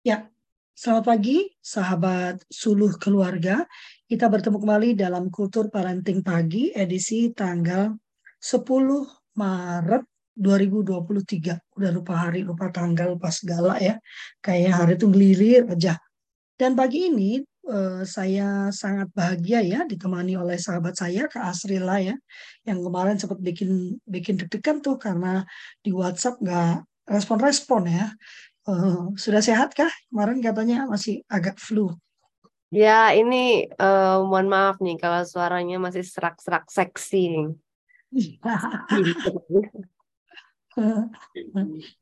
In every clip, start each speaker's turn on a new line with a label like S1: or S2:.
S1: Ya, selamat pagi sahabat suluh keluarga. Kita bertemu kembali dalam Kultur Parenting Pagi edisi tanggal 10 Maret 2023. Udah lupa hari, lupa tanggal, lupa segala ya. Kayak hari itu ngelilir aja. Dan pagi ini eh, saya sangat bahagia ya ditemani oleh sahabat saya Kak Asrila ya. Yang kemarin sempat bikin bikin deg-degan tuh karena di WhatsApp nggak respon-respon ya. Uh, sudah sehat kah? Kemarin katanya masih agak flu.
S2: Ya, ini uh, mohon maaf nih kalau suaranya masih serak-serak seksi.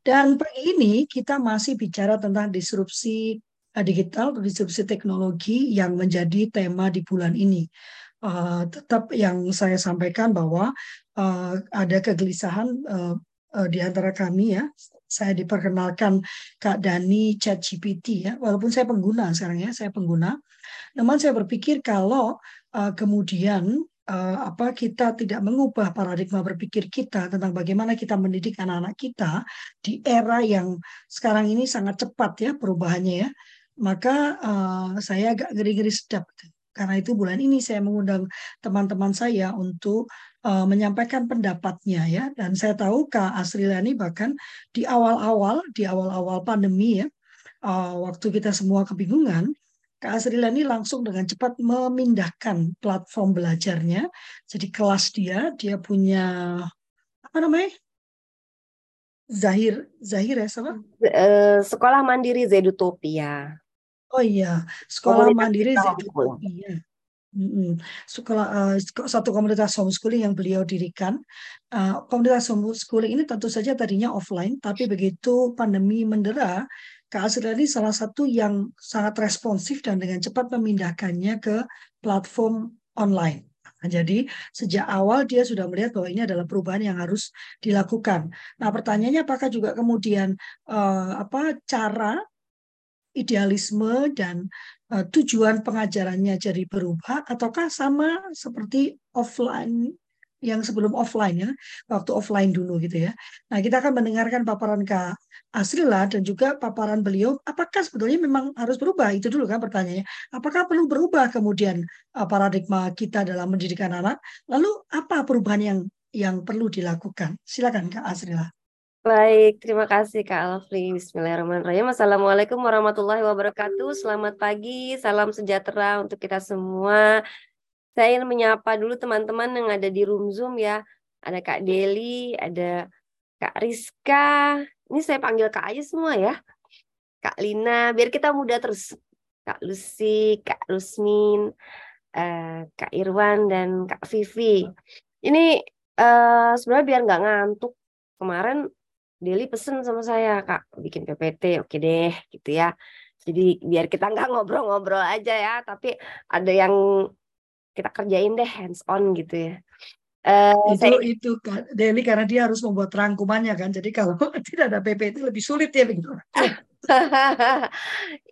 S1: Dan pagi ini kita masih bicara tentang disrupsi eh, digital, disrupsi teknologi yang menjadi tema di bulan ini. Uh, tetap yang saya sampaikan bahwa uh, ada kegelisahan uh, uh, di antara kami ya saya diperkenalkan Kak Dani ChatGPT ya, walaupun saya pengguna sekarang ya, saya pengguna. Namun saya berpikir kalau uh, kemudian uh, apa kita tidak mengubah paradigma berpikir kita tentang bagaimana kita mendidik anak-anak kita di era yang sekarang ini sangat cepat ya perubahannya ya, maka uh, saya agak geri-geri sedap. Karena itu bulan ini saya mengundang teman-teman saya untuk uh, menyampaikan pendapatnya ya. Dan saya tahu Kak Asrilani bahkan di awal-awal di awal-awal pandemi ya, uh, waktu kita semua kebingungan, Kak Asrilani langsung dengan cepat memindahkan platform belajarnya. Jadi kelas dia, dia punya apa namanya? Zahir, Zahir ya sama?
S2: Uh, Sekolah Mandiri Zedutopia.
S1: Oh iya, sekolah Komunitas mandiri Iya. Sekolah uh, satu komunitas homeschooling yang beliau dirikan. Uh, komunitas homeschooling ini tentu saja tadinya offline, tapi begitu pandemi mendera, Kak ini salah satu yang sangat responsif dan dengan cepat memindahkannya ke platform online. Nah, jadi sejak awal dia sudah melihat bahwa ini adalah perubahan yang harus dilakukan. Nah, pertanyaannya apakah juga kemudian uh, apa cara idealisme dan uh, tujuan pengajarannya jadi berubah ataukah sama seperti offline yang sebelum offline ya, waktu offline dulu gitu ya. Nah, kita akan mendengarkan paparan Kak Asrila dan juga paparan beliau, apakah sebetulnya memang harus berubah? Itu dulu kan pertanyaannya. Apakah perlu berubah kemudian uh, paradigma kita dalam mendidikan anak? Lalu apa perubahan yang yang perlu dilakukan? Silakan Kak Asrila.
S2: Baik, terima kasih Kak Alfri. Bismillahirrahmanirrahim. Assalamualaikum warahmatullahi wabarakatuh. Selamat pagi, salam sejahtera untuk kita semua. Saya ingin menyapa dulu teman-teman yang ada di room Zoom ya. Ada Kak Deli, ada Kak Rizka. Ini saya panggil Kak aja semua ya. Kak Lina, biar kita muda terus. Kak Lucy, Kak Rusmin, uh, Kak Irwan, dan Kak Vivi. Ini uh, sebenarnya biar nggak ngantuk. Kemarin Deli pesen sama saya kak bikin PPT oke deh gitu ya. Jadi biar kita nggak ngobrol-ngobrol aja ya tapi ada yang kita kerjain deh hands on gitu ya.
S1: Uh, itu saya... itu kan Deli karena dia harus membuat rangkumannya kan jadi kalau tidak ada PPT lebih sulit ya begitu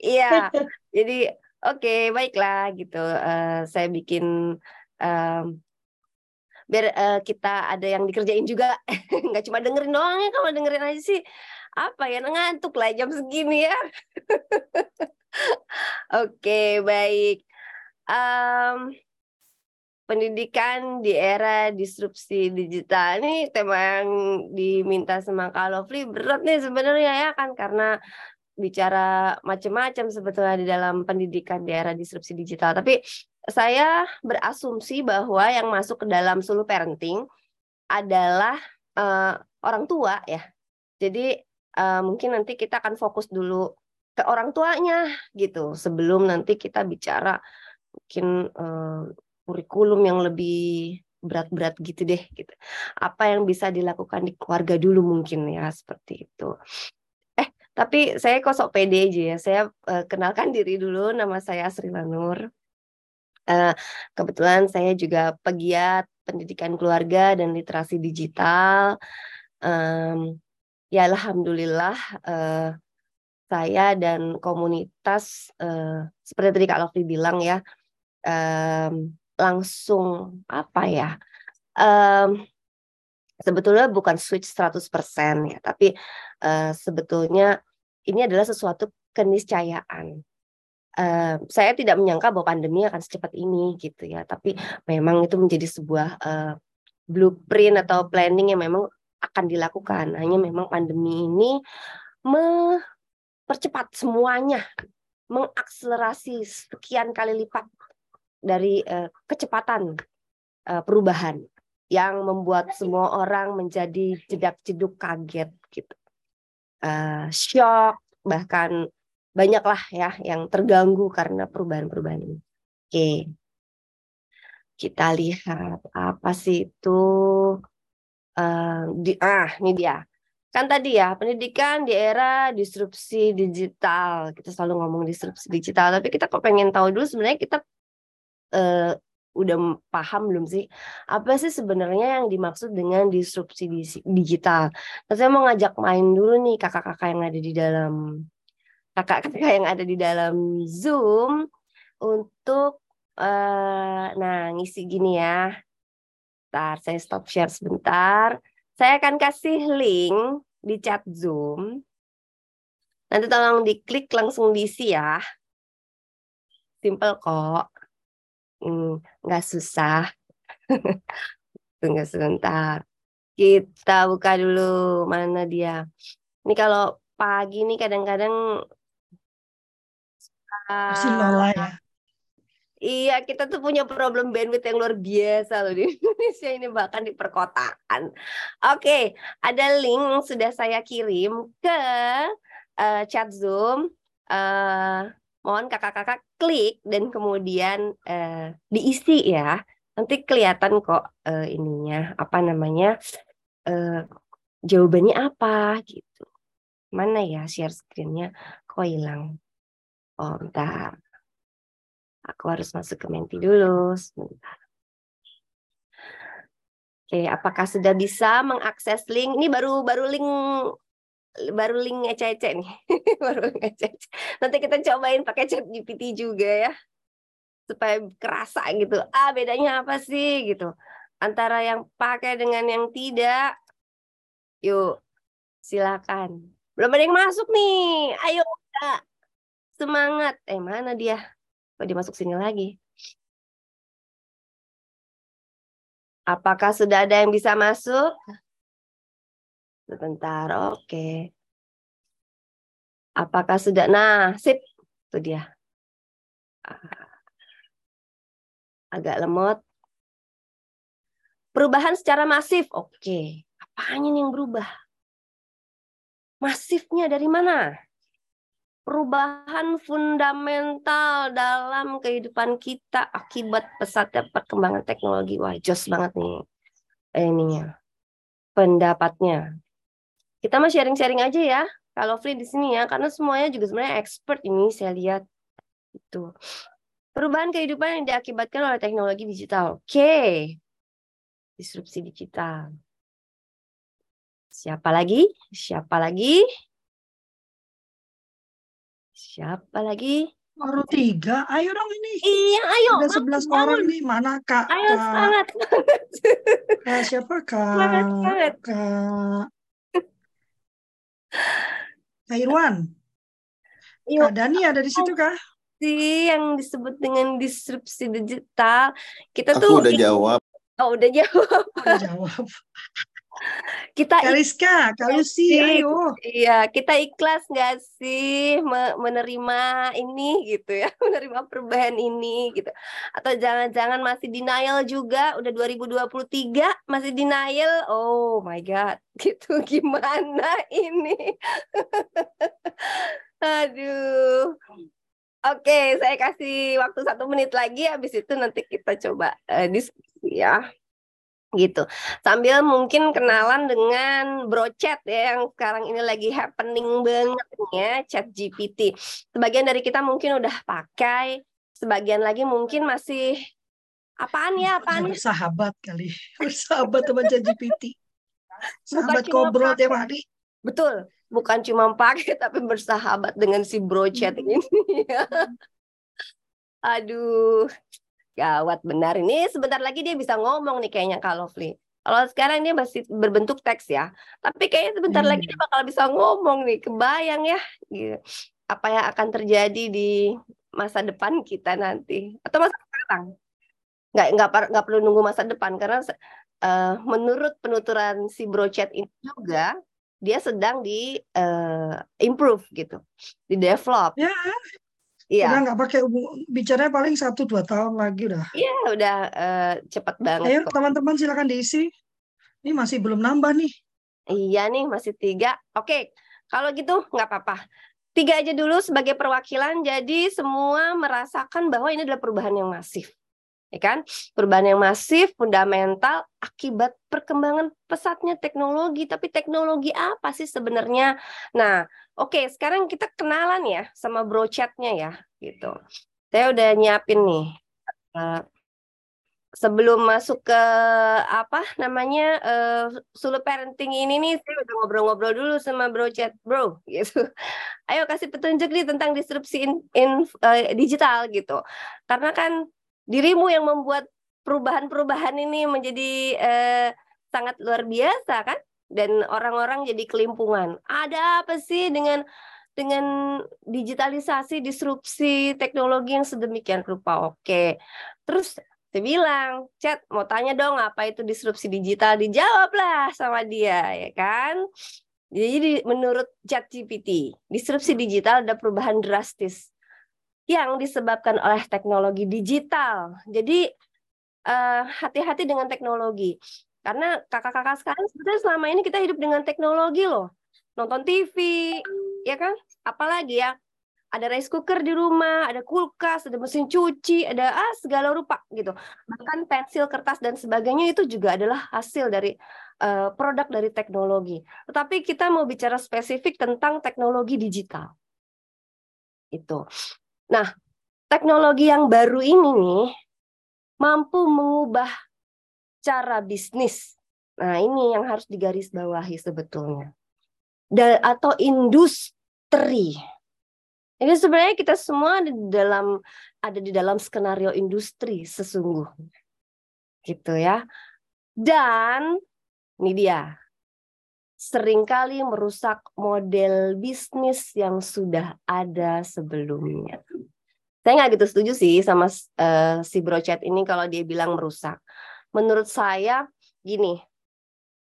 S2: iya jadi oke okay, baiklah gitu. Uh, saya bikin um, biar uh, kita ada yang dikerjain juga. Nggak cuma dengerin doang ya kalau dengerin aja sih apa ya ngantuk lah jam segini ya. Oke baik. Um, pendidikan di era disrupsi digital ini tema yang diminta sama Kalofli berat nih sebenarnya ya kan? Karena bicara macam-macam sebetulnya di dalam pendidikan di era disrupsi digital. Tapi saya berasumsi bahwa yang masuk ke dalam suluh parenting adalah uh, orang tua ya. Jadi uh, mungkin nanti kita akan fokus dulu ke orang tuanya gitu sebelum nanti kita bicara mungkin uh, kurikulum yang lebih berat-berat gitu deh gitu. Apa yang bisa dilakukan di keluarga dulu mungkin ya seperti itu. Eh, tapi saya kok sok pede aja ya. Saya uh, kenalkan diri dulu nama saya Sri Lanur. Uh, kebetulan saya juga pegiat pendidikan keluarga dan literasi digital. Um, ya alhamdulillah uh, saya dan komunitas uh, seperti tadi Kak Lofi bilang ya um, langsung apa ya um, sebetulnya bukan switch 100% ya tapi uh, sebetulnya ini adalah sesuatu keniscayaan. Uh, saya tidak menyangka bahwa pandemi akan secepat ini gitu ya, tapi memang itu menjadi sebuah uh, blueprint atau planning yang memang akan dilakukan. Hanya memang pandemi ini mempercepat semuanya, mengakselerasi sekian kali lipat dari uh, kecepatan uh, perubahan yang membuat semua orang menjadi jedak-jeduk kaget gitu. Uh, shock bahkan banyaklah ya yang terganggu karena perubahan-perubahan ini. Oke. Kita lihat apa sih itu uh, di ah ini dia. Kan tadi ya, pendidikan di era disrupsi digital. Kita selalu ngomong disrupsi digital, tapi kita kok pengen tahu dulu sebenarnya kita uh, udah paham belum sih apa sih sebenarnya yang dimaksud dengan disrupsi digital. Nah, saya mau ngajak main dulu nih kakak-kakak yang ada di dalam kakak-kakak yang ada di dalam Zoom untuk uh, nah ngisi gini ya. Ntar saya stop share sebentar. Saya akan kasih link di chat Zoom. Nanti tolong diklik langsung diisi ya. Simple kok hmm, nggak susah. Tunggu sebentar. Kita buka dulu mana dia. Ini kalau pagi nih kadang-kadang
S1: masih lola ya.
S2: Iya, kita tuh punya problem bandwidth yang luar biasa loh di Indonesia ini bahkan di perkotaan. Oke, ada link sudah saya kirim ke uh, chat Zoom. Uh, mohon kakak-kakak klik dan kemudian uh, diisi ya. Nanti kelihatan kok uh, ininya apa namanya uh, jawabannya apa gitu. Mana ya share screen-nya kok hilang. Oh, bentar. Aku harus masuk ke Menti dulu sebentar. Oke, apakah sudah bisa mengakses link? Ini baru baru link baru link ece-ece nih. baru link ece-ece. Nanti kita cobain pakai chat GPT juga ya. Supaya kerasa gitu. Ah, bedanya apa sih gitu. Antara yang pakai dengan yang tidak. Yuk, silakan. Belum ada yang masuk nih. Ayo, Kak. Semangat. Eh, mana dia? Kok dia masuk sini lagi? Apakah sudah ada yang bisa masuk? Sebentar, oke. Apakah sudah? Nah, sip. Itu dia. Agak lemot. Perubahan secara masif. Oke. Apanya nih yang berubah? Masifnya dari mana? Perubahan fundamental dalam kehidupan kita akibat pesatnya perkembangan teknologi. Wah, jos banget nih ininya. Pendapatnya. Kita mah sharing-sharing aja ya. Kalau free di sini ya, karena semuanya juga sebenarnya expert ini saya lihat itu. Perubahan kehidupan yang diakibatkan oleh teknologi digital. Oke. Okay. Disrupsi digital. Siapa lagi? Siapa lagi? Siapa lagi?
S1: Baru tiga, ayo dong ini.
S2: Iya, ayo.
S1: Ada sebelas orang nih, mana kak?
S2: Ayo, kak, semangat.
S1: Kak siapa kak? Semangat, semangat. Kak Kak Irwan. Kak Dani ada di situ kah?
S2: Si yang disebut dengan disrupsi digital. Kita
S3: Aku
S2: tuh
S3: udah jawab.
S2: Oh, udah jawab.
S1: Udah jawab.
S2: Kita
S1: Kaliska, Kalusi, ayo.
S2: Iya, kita ikhlas nggak sih menerima ini gitu ya, menerima perubahan ini gitu. Atau jangan-jangan masih denial juga, udah 2023 masih denial. Oh my god, gitu gimana ini? Aduh. Oke, saya kasih waktu satu menit lagi, habis itu nanti kita coba uh, diskusi ya gitu. Sambil mungkin kenalan dengan Brochat ya yang sekarang ini lagi happening banget ya, Chat GPT. Sebagian dari kita mungkin udah pakai, sebagian lagi mungkin masih apaan ya, apaan?
S1: Ya, bersahabat kali. Bersahabat teman Chat GPT. Sahabat ngobrol tiap hari.
S2: Betul, bukan cuma pakai tapi bersahabat dengan si Brochat hmm. ini. Aduh, Gawat benar ini sebentar lagi dia bisa ngomong nih kayaknya Kak Lovely. Kalau sekarang dia masih berbentuk teks ya, tapi kayaknya sebentar hmm. lagi dia bakal bisa ngomong nih, kebayang ya. Gitu. apa yang akan terjadi di masa depan kita nanti atau masa sekarang nggak nggak nggak perlu nunggu masa depan karena uh, menurut penuturan si Brochet ini juga dia sedang di uh, improve gitu di develop
S1: ya Iya. Udah nggak pakai bicaranya paling satu dua tahun lagi udah.
S2: Iya udah uh, cepat banget.
S1: Ayo teman-teman silakan diisi. Ini masih belum nambah nih.
S2: Iya nih masih tiga. Oke kalau gitu nggak apa-apa. Tiga aja dulu sebagai perwakilan. Jadi semua merasakan bahwa ini adalah perubahan yang masif ya kan? Perubahan yang masif, fundamental akibat perkembangan pesatnya teknologi. Tapi teknologi apa sih sebenarnya? Nah, oke, okay, sekarang kita kenalan ya sama brochatnya ya, gitu. Saya udah nyiapin nih. Uh, sebelum masuk ke apa namanya uh, solo parenting ini nih saya udah ngobrol-ngobrol dulu sama bro chat bro gitu ayo kasih petunjuk nih tentang disrupsi in, in uh, digital gitu karena kan dirimu yang membuat perubahan-perubahan ini menjadi eh, sangat luar biasa kan dan orang-orang jadi kelimpungan. Ada apa sih dengan dengan digitalisasi, disrupsi teknologi yang sedemikian rupa? Oke. Terus saya bilang, chat mau tanya dong apa itu disrupsi digital? Dijawablah sama dia, ya kan? Jadi menurut chat GPT, disrupsi digital ada perubahan drastis yang disebabkan oleh teknologi digital. Jadi eh, hati-hati uh, dengan teknologi. Karena kakak-kakak sekarang sebetulnya selama ini kita hidup dengan teknologi loh. Nonton TV, ya kan? Apalagi ya, ada rice cooker di rumah, ada kulkas, ada mesin cuci, ada ah segala rupa gitu. Bahkan pensil, kertas dan sebagainya itu juga adalah hasil dari uh, produk dari teknologi. Tetapi kita mau bicara spesifik tentang teknologi digital. Itu. Nah, teknologi yang baru ini nih mampu mengubah cara bisnis. Nah, ini yang harus digarisbawahi sebetulnya. Dan atau industri. Ini sebenarnya kita semua ada di dalam ada di dalam skenario industri sesungguhnya. Gitu ya. Dan ini dia sering kali merusak model bisnis yang sudah ada sebelumnya. Saya nggak gitu setuju sih sama uh, si Brochet ini kalau dia bilang merusak. Menurut saya gini,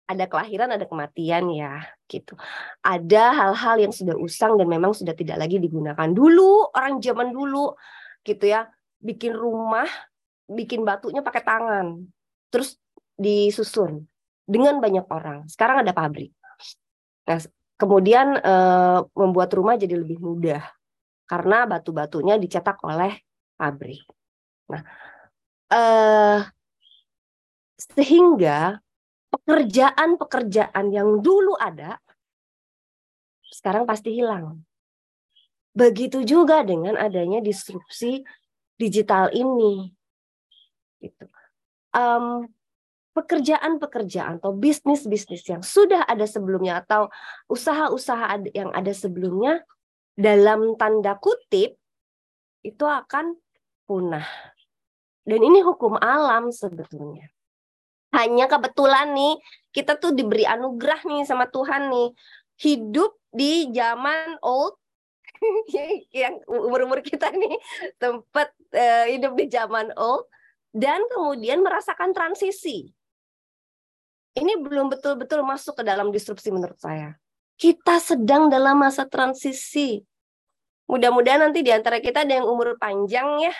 S2: ada kelahiran, ada kematian ya, gitu. Ada hal-hal yang sudah usang dan memang sudah tidak lagi digunakan. Dulu orang zaman dulu, gitu ya, bikin rumah, bikin batunya pakai tangan, terus disusun dengan banyak orang. Sekarang ada pabrik. Nah, kemudian eh, membuat rumah jadi lebih mudah karena batu-batunya dicetak oleh pabrik. Nah, eh, sehingga pekerjaan-pekerjaan yang dulu ada sekarang pasti hilang. Begitu juga dengan adanya disrupsi digital ini. Gitu. Um, pekerjaan-pekerjaan atau bisnis-bisnis yang sudah ada sebelumnya atau usaha-usaha yang ada sebelumnya dalam tanda kutip itu akan punah. Dan ini hukum alam sebetulnya. Hanya kebetulan nih kita tuh diberi anugerah nih sama Tuhan nih hidup di zaman old yang umur-umur kita nih tempat uh, hidup di zaman old dan kemudian merasakan transisi ini belum betul-betul masuk ke dalam disrupsi menurut saya. Kita sedang dalam masa transisi. Mudah-mudahan nanti di antara kita ada yang umur panjang ya.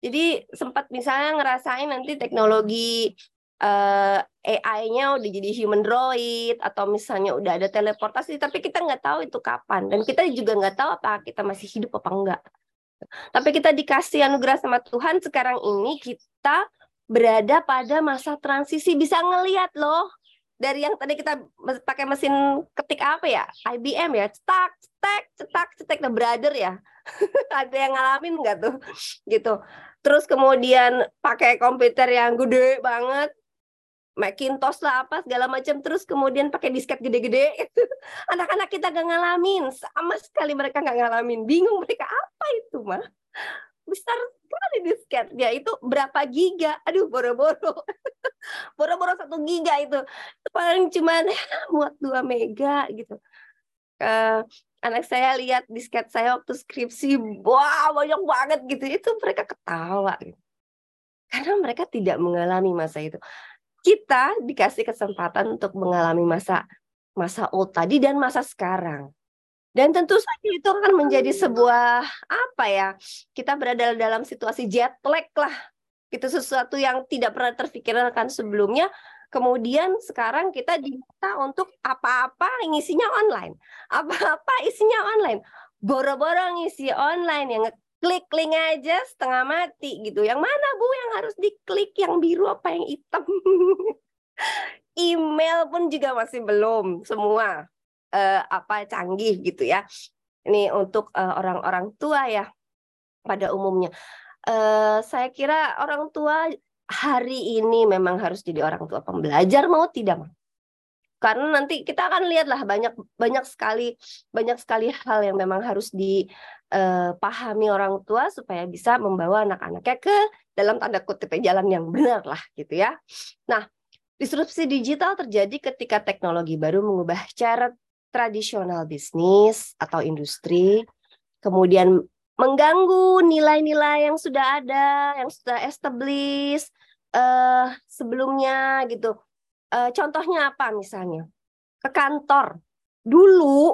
S2: Jadi sempat misalnya ngerasain nanti teknologi uh, eh, AI-nya udah jadi human droid atau misalnya udah ada teleportasi tapi kita nggak tahu itu kapan dan kita juga nggak tahu apa kita masih hidup apa enggak. Tapi kita dikasih anugerah sama Tuhan sekarang ini kita berada pada masa transisi. Bisa ngelihat loh dari yang tadi kita pakai mesin ketik apa ya? IBM ya? Cetak cetak cetak cetak the brother ya? Ada yang ngalamin nggak tuh? Gitu. Terus kemudian pakai komputer yang gede banget Macintosh lah apa segala macam terus kemudian pakai disket gede-gede. Anak-anak kita gak ngalamin. Sama sekali mereka gak ngalamin. Bingung mereka apa itu mah? Besar sekali disketnya itu berapa giga aduh boro-boro boro-boro satu giga itu paling cuma muat dua mega gitu uh, anak saya lihat disket saya waktu skripsi, wah banyak banget gitu. Itu mereka ketawa gitu. Karena mereka tidak mengalami masa itu. Kita dikasih kesempatan untuk mengalami masa masa old tadi dan masa sekarang. Dan tentu saja itu akan menjadi sebuah apa ya? Kita berada dalam situasi jet lag lah. Itu sesuatu yang tidak pernah terpikirkan sebelumnya Kemudian sekarang kita diminta untuk apa-apa ngisinya online. Apa-apa isinya online. Boro-boro ngisi online yang klik link aja setengah mati gitu. Yang mana Bu yang harus diklik yang biru apa yang hitam? Email pun juga masih belum semua uh, apa canggih gitu ya. Ini untuk uh, orang-orang tua ya pada umumnya. Uh, saya kira orang tua hari ini memang harus jadi orang tua pembelajar mau tidak mau karena nanti kita akan lihatlah banyak banyak sekali banyak sekali hal yang memang harus dipahami orang tua supaya bisa membawa anak-anaknya ke dalam tanda kutip jalan yang benar lah gitu ya. Nah, disrupsi digital terjadi ketika teknologi baru mengubah cara tradisional bisnis atau industri, kemudian mengganggu nilai-nilai yang sudah ada, yang sudah established uh, sebelumnya gitu. Uh, contohnya apa misalnya? Ke kantor. Dulu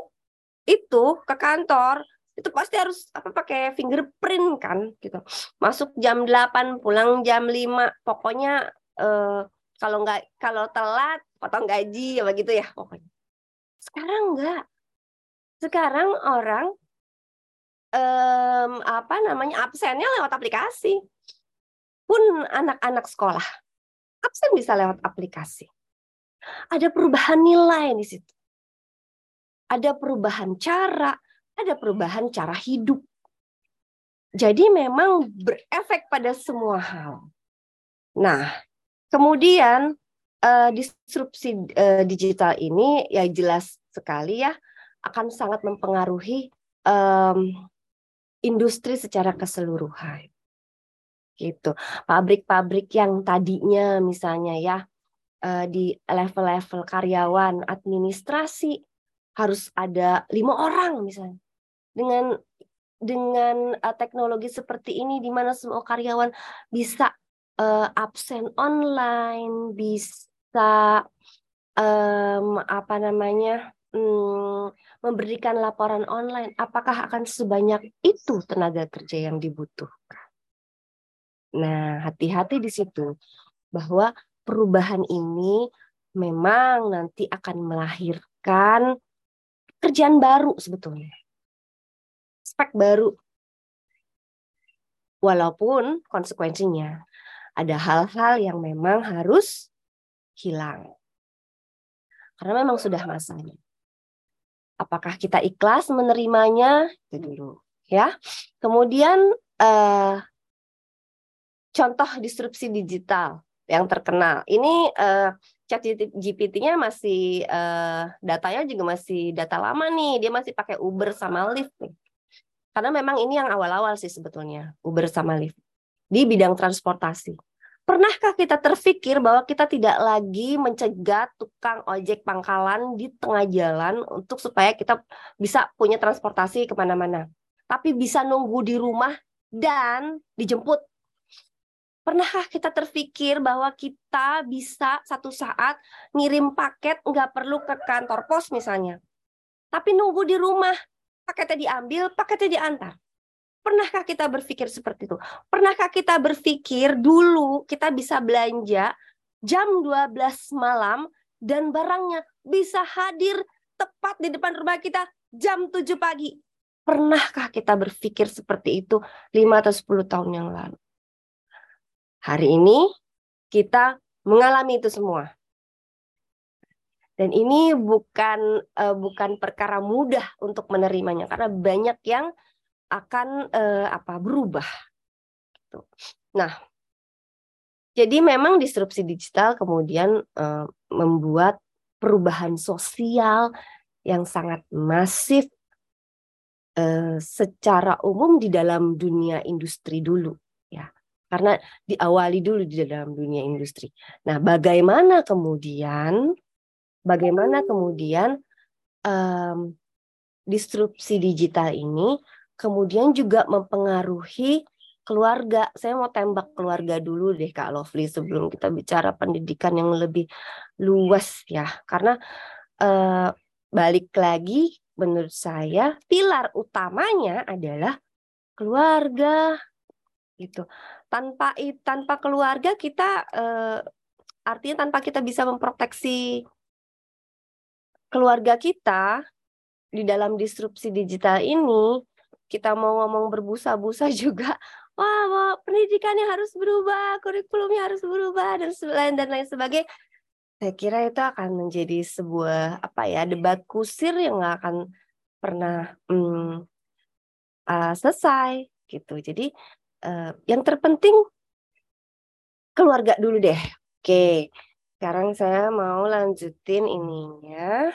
S2: itu ke kantor itu pasti harus apa pakai fingerprint kan gitu. Masuk jam 8, pulang jam 5. Pokoknya uh, kalau nggak kalau telat potong gaji ya begitu ya pokoknya. Sekarang enggak. Sekarang orang um, apa namanya absennya lewat aplikasi. Pun anak-anak sekolah absen bisa lewat aplikasi. Ada perubahan nilai di situ. Ada perubahan cara, ada perubahan cara hidup. Jadi memang berefek pada semua hal. Nah, kemudian uh, disrupsi uh, digital ini ya jelas sekali ya akan sangat mempengaruhi um, industri secara keseluruhan. Gitu. Pabrik-pabrik yang tadinya misalnya ya eh, di level-level karyawan administrasi harus ada lima orang misalnya. Dengan dengan uh, teknologi seperti ini di mana semua karyawan bisa uh, absen online, bisa um, apa namanya hmm, memberikan laporan online, apakah akan sebanyak itu tenaga kerja yang dibutuhkan? Nah, hati-hati di situ bahwa perubahan ini memang nanti akan melahirkan kerjaan baru sebetulnya. Spek baru. Walaupun konsekuensinya ada hal-hal yang memang harus hilang. Karena memang sudah masanya. Apakah kita ikhlas menerimanya? Itu dulu, ya. Kemudian uh, contoh disrupsi digital yang terkenal. Ini uh, chat GPT-nya masih uh, datanya juga masih data lama nih. Dia masih pakai Uber sama Lyft nih. Karena memang ini yang awal-awal sih sebetulnya, Uber sama Lyft di bidang transportasi. Pernahkah kita terpikir bahwa kita tidak lagi mencegah tukang ojek pangkalan di tengah jalan untuk supaya kita bisa punya transportasi ke mana-mana, tapi bisa nunggu di rumah dan dijemput? Pernahkah kita terpikir bahwa kita bisa satu saat ngirim paket nggak perlu ke kantor pos misalnya, tapi nunggu di rumah, paketnya diambil, paketnya diantar? Pernahkah kita berpikir seperti itu? Pernahkah kita berpikir dulu kita bisa belanja jam 12 malam dan barangnya bisa hadir tepat di depan rumah kita jam 7 pagi? Pernahkah kita berpikir seperti itu 5 atau 10 tahun yang lalu? Hari ini kita mengalami itu semua. Dan ini bukan uh, bukan perkara mudah untuk menerimanya karena banyak yang akan uh, apa berubah. Gitu. Nah, jadi memang disrupsi digital kemudian uh, membuat perubahan sosial yang sangat masif uh, secara umum di dalam dunia industri dulu, ya. Karena diawali dulu di dalam dunia industri. Nah, bagaimana kemudian, bagaimana kemudian um, disrupsi digital ini kemudian juga mempengaruhi keluarga. Saya mau tembak keluarga dulu deh Kak Lovely sebelum kita bicara pendidikan yang lebih luas ya. Karena eh, balik lagi menurut saya pilar utamanya adalah keluarga gitu. Tanpa tanpa keluarga kita eh, artinya tanpa kita bisa memproteksi keluarga kita di dalam disrupsi digital ini kita mau ngomong berbusa-busa juga wah, wah pendidikannya harus berubah, kurikulumnya harus berubah dan lain dan lain sebagainya. Saya kira itu akan menjadi sebuah apa ya debat kusir yang nggak akan pernah hmm, uh, selesai gitu. Jadi uh, yang terpenting keluarga dulu deh. Oke, sekarang saya mau lanjutin ininya.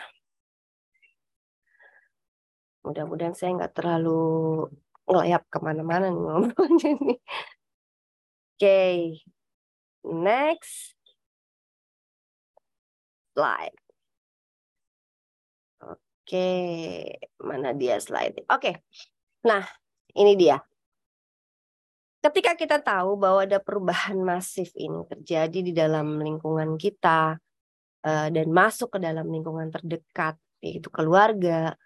S2: Mudah-mudahan saya nggak terlalu ngelayap ke mana-mana ngomongnya nih. Oke, okay. next slide. Oke, okay. mana dia slide? Oke, okay. nah ini dia. Ketika kita tahu bahwa ada perubahan masif ini terjadi di dalam lingkungan kita uh, dan masuk ke dalam lingkungan terdekat, yaitu keluarga,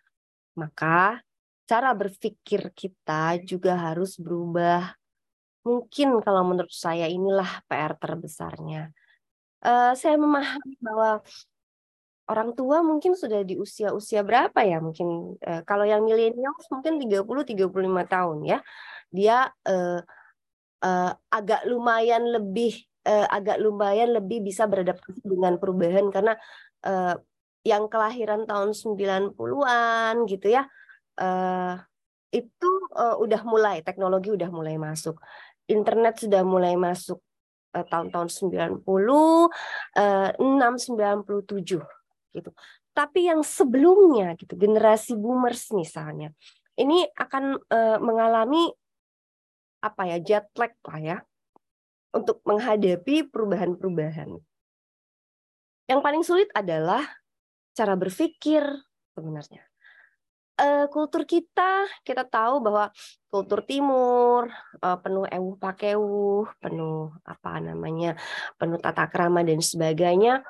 S2: maka cara berpikir kita juga harus berubah. Mungkin kalau menurut saya inilah PR terbesarnya. Uh, saya memahami bahwa orang tua mungkin sudah di usia-usia berapa ya? Mungkin uh, kalau yang milenial mungkin 30 35 tahun ya. Dia uh, uh, agak lumayan lebih uh, agak lumayan lebih bisa beradaptasi dengan perubahan karena uh, yang kelahiran tahun 90-an gitu ya uh, itu uh, udah mulai teknologi udah mulai masuk. Internet sudah mulai masuk tahun-tahun 90 uh, 6 97 gitu. Tapi yang sebelumnya gitu generasi boomers misalnya ini akan uh, mengalami apa ya jet lag lah ya untuk menghadapi perubahan-perubahan. Yang paling sulit adalah cara berpikir sebenarnya. Uh, kultur kita kita tahu bahwa kultur timur uh, penuh ewu pakewuh penuh apa namanya penuh tata krama dan sebagainya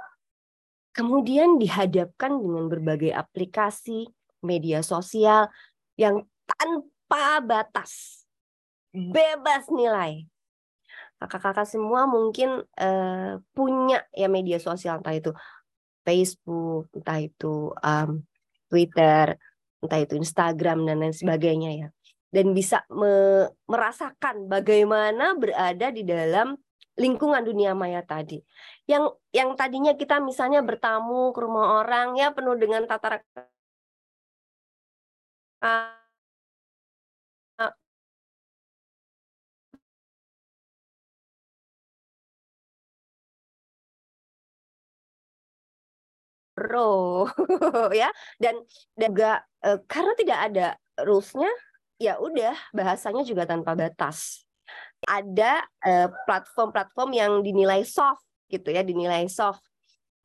S2: kemudian dihadapkan dengan berbagai aplikasi media sosial yang tanpa batas bebas nilai. Kakak-kakak semua mungkin uh, punya ya media sosial entah itu Facebook entah itu um, Twitter entah itu Instagram dan lain sebagainya ya. Dan bisa me merasakan bagaimana berada di dalam lingkungan dunia maya tadi. Yang yang tadinya kita misalnya bertamu ke rumah orang ya penuh dengan tata pro ya. Dan dan juga uh, karena tidak ada rulesnya ya udah bahasanya juga tanpa batas. Ada eh, platform-platform yang dinilai soft gitu ya dinilai soft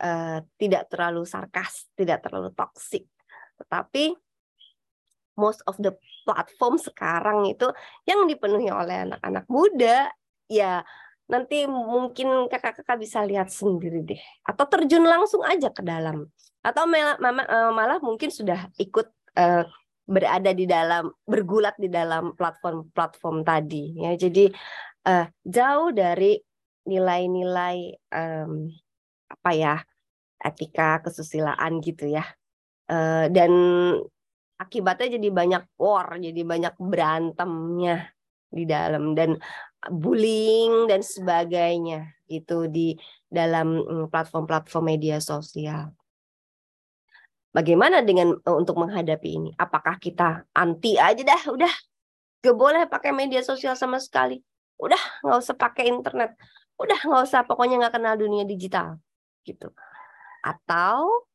S2: uh, tidak terlalu sarkas tidak terlalu toksik tetapi most of the platform sekarang itu yang dipenuhi oleh anak-anak muda ya nanti mungkin kakak-kakak bisa lihat sendiri deh. Atau terjun langsung aja ke dalam. Atau malah, eh, malah mungkin sudah ikut uh, berada di dalam bergulat di dalam platform-platform tadi ya. Jadi uh, jauh dari nilai-nilai um, apa ya etika kesusilaan gitu ya. Uh, dan akibatnya jadi banyak war jadi banyak berantemnya di dalam. Dan bullying dan sebagainya itu di dalam mm, platform-platform media sosial. Bagaimana dengan e, untuk menghadapi ini? Apakah kita anti aja dah, udah gak boleh pakai media sosial sama sekali, udah nggak usah pakai internet, udah nggak usah pokoknya nggak kenal dunia digital, gitu. Atau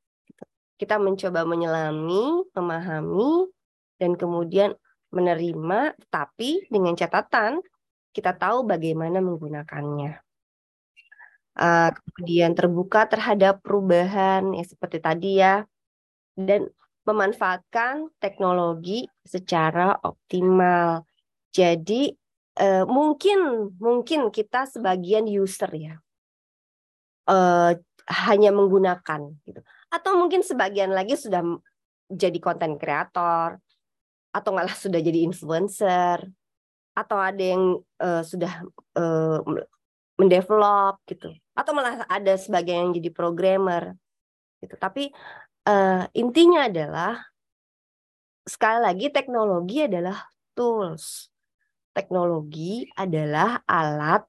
S2: kita mencoba menyelami, memahami, dan kemudian menerima, tapi dengan catatan kita tahu bagaimana menggunakannya. Uh, kemudian terbuka terhadap perubahan ya seperti tadi ya, dan memanfaatkan teknologi secara optimal. Jadi uh, mungkin mungkin kita sebagian user ya uh, hanya menggunakan gitu, atau mungkin sebagian lagi sudah jadi konten kreator atau malah sudah jadi influencer atau ada yang uh, sudah uh, mendevelop gitu. Atau malah ada sebagian yang jadi programmer gitu. Tapi uh, intinya adalah sekali lagi teknologi adalah tools. Teknologi adalah alat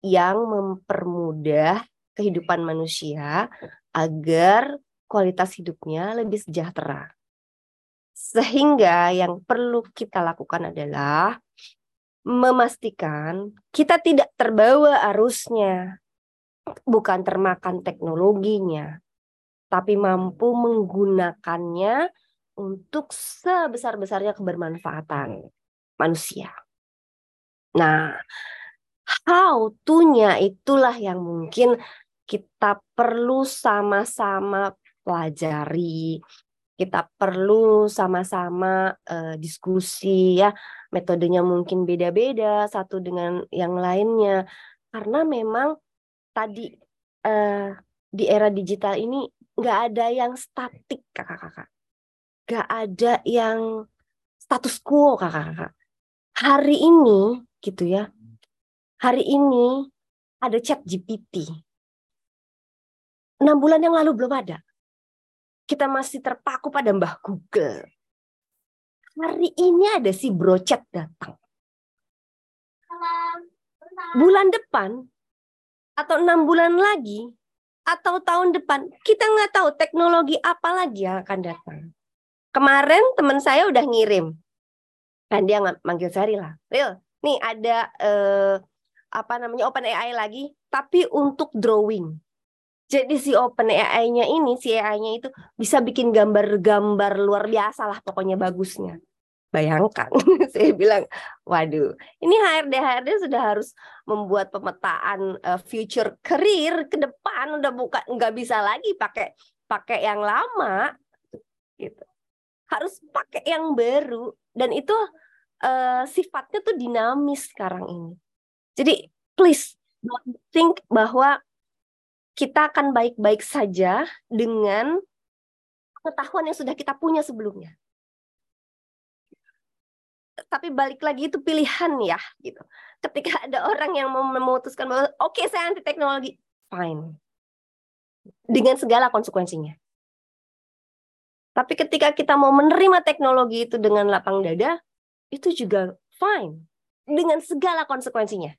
S2: yang mempermudah kehidupan manusia agar kualitas hidupnya lebih sejahtera. Sehingga yang perlu kita lakukan adalah memastikan kita tidak terbawa arusnya, bukan termakan teknologinya, tapi mampu menggunakannya untuk sebesar-besarnya kebermanfaatan manusia. Nah, how to-nya itulah yang mungkin kita perlu sama-sama pelajari. Kita perlu sama-sama uh, diskusi ya. Metodenya mungkin beda-beda satu dengan yang lainnya. Karena memang tadi uh, di era digital ini nggak ada yang statik kakak-kakak. Nggak ada yang status quo kakak-kakak. Hari ini gitu ya. Hari ini ada chat GPT. Enam bulan yang lalu belum ada. Kita masih terpaku pada Mbah Google. Hari ini ada si brocet datang. Bulan depan atau enam bulan lagi atau tahun depan kita nggak tahu teknologi apa lagi yang akan datang. Kemarin teman saya udah ngirim, kan dia manggil saya lah, Real, nih ada eh, apa namanya Open AI lagi, tapi untuk drawing. Jadi si Open AI-nya ini, si AI-nya itu bisa bikin gambar-gambar luar biasa lah pokoknya bagusnya. Bayangkan, saya bilang, waduh, ini HRD HRD sudah harus membuat pemetaan uh, future career ke depan, udah bukan nggak bisa lagi pakai pakai yang lama, gitu. Harus pakai yang baru dan itu uh, sifatnya tuh dinamis sekarang ini. Jadi please don't think bahwa kita akan baik-baik saja dengan pengetahuan yang sudah kita punya sebelumnya. Tapi balik lagi itu pilihan ya gitu. Ketika ada orang yang mau memutuskan bahwa oke okay, saya anti teknologi, fine. Dengan segala konsekuensinya. Tapi ketika kita mau menerima teknologi itu dengan lapang dada, itu juga fine dengan segala konsekuensinya.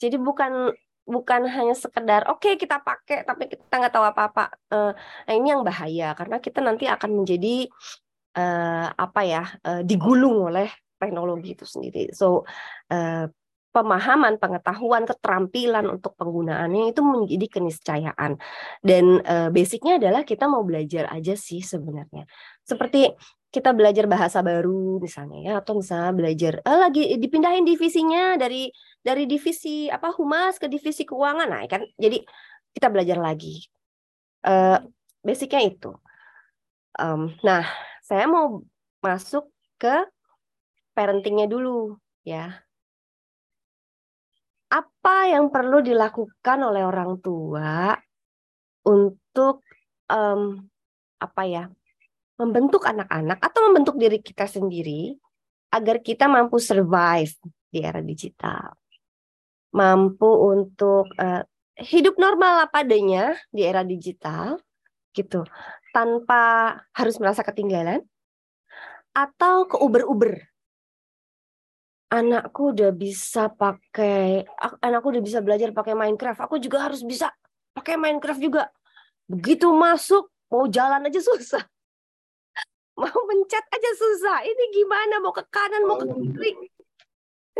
S2: Jadi bukan bukan hanya sekedar oke okay, kita pakai tapi kita nggak tahu apa-apa. Uh, nah ini yang bahaya karena kita nanti akan menjadi uh, apa ya uh, digulung oleh teknologi itu sendiri. So uh, pemahaman, pengetahuan, keterampilan untuk penggunaannya itu menjadi keniscayaan. Dan uh, basicnya adalah kita mau belajar aja sih sebenarnya. Seperti kita belajar bahasa baru misalnya ya atau misalnya belajar eh, lagi dipindahin divisinya dari dari divisi apa humas ke divisi keuangan. Nah kan jadi kita belajar lagi. Uh, basicnya itu. Um, nah saya mau masuk ke parentingnya dulu ya. Apa yang perlu dilakukan oleh orang tua untuk um, apa ya membentuk anak-anak atau membentuk diri kita sendiri agar kita mampu survive di era digital. Mampu untuk uh, hidup normal apa adanya di era digital gitu. Tanpa harus merasa ketinggalan atau ke uber-uber. Anakku udah bisa pakai anakku udah bisa belajar pakai Minecraft. Aku juga harus bisa pakai Minecraft juga. Begitu masuk mau jalan aja susah mau mencet aja susah. Ini gimana mau ke kanan mau ke kiri?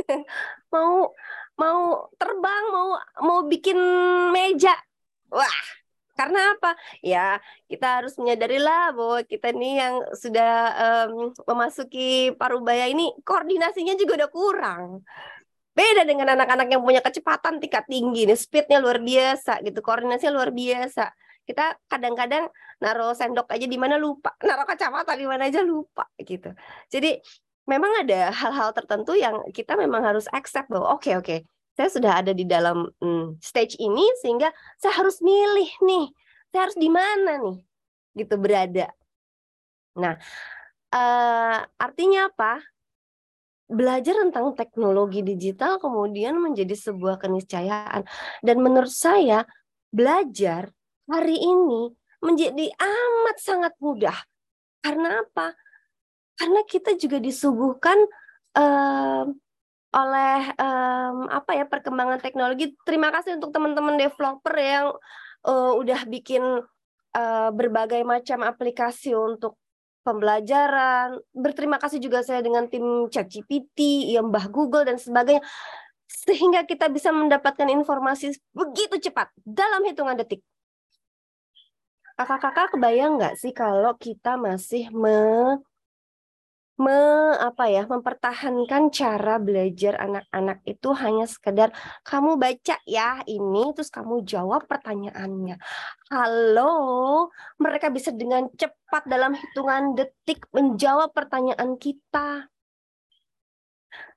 S2: mau mau terbang mau mau bikin meja. Wah, karena apa? Ya, kita harus menyadari lah bahwa kita nih yang sudah um, memasuki parubaya ini koordinasinya juga udah kurang. Beda dengan anak-anak yang punya kecepatan tingkat tinggi nih, speednya luar biasa gitu, koordinasinya luar biasa kita kadang-kadang naruh sendok aja di mana lupa, naruh kacamata di mana aja lupa gitu. Jadi memang ada hal-hal tertentu yang kita memang harus accept bahwa oke okay, oke, okay, saya sudah ada di dalam hmm, stage ini sehingga saya harus milih nih, saya harus di mana nih gitu berada. Nah, uh, artinya apa? belajar tentang teknologi digital kemudian menjadi sebuah keniscayaan dan menurut saya belajar hari ini menjadi amat sangat mudah karena apa karena kita juga disuguhkan um, oleh um, apa ya perkembangan teknologi terima kasih untuk teman-teman developer yang uh, udah bikin uh, berbagai macam aplikasi untuk pembelajaran. Berterima kasih juga saya dengan tim ChatGPT, ya Mbah Google dan sebagainya. Sehingga kita bisa mendapatkan informasi begitu cepat dalam hitungan detik. Kakak-kakak kebayang nggak sih kalau kita masih me me apa ya mempertahankan cara belajar anak-anak itu hanya sekedar kamu baca ya ini terus kamu jawab pertanyaannya. Halo, mereka bisa dengan cepat dalam hitungan detik menjawab pertanyaan kita.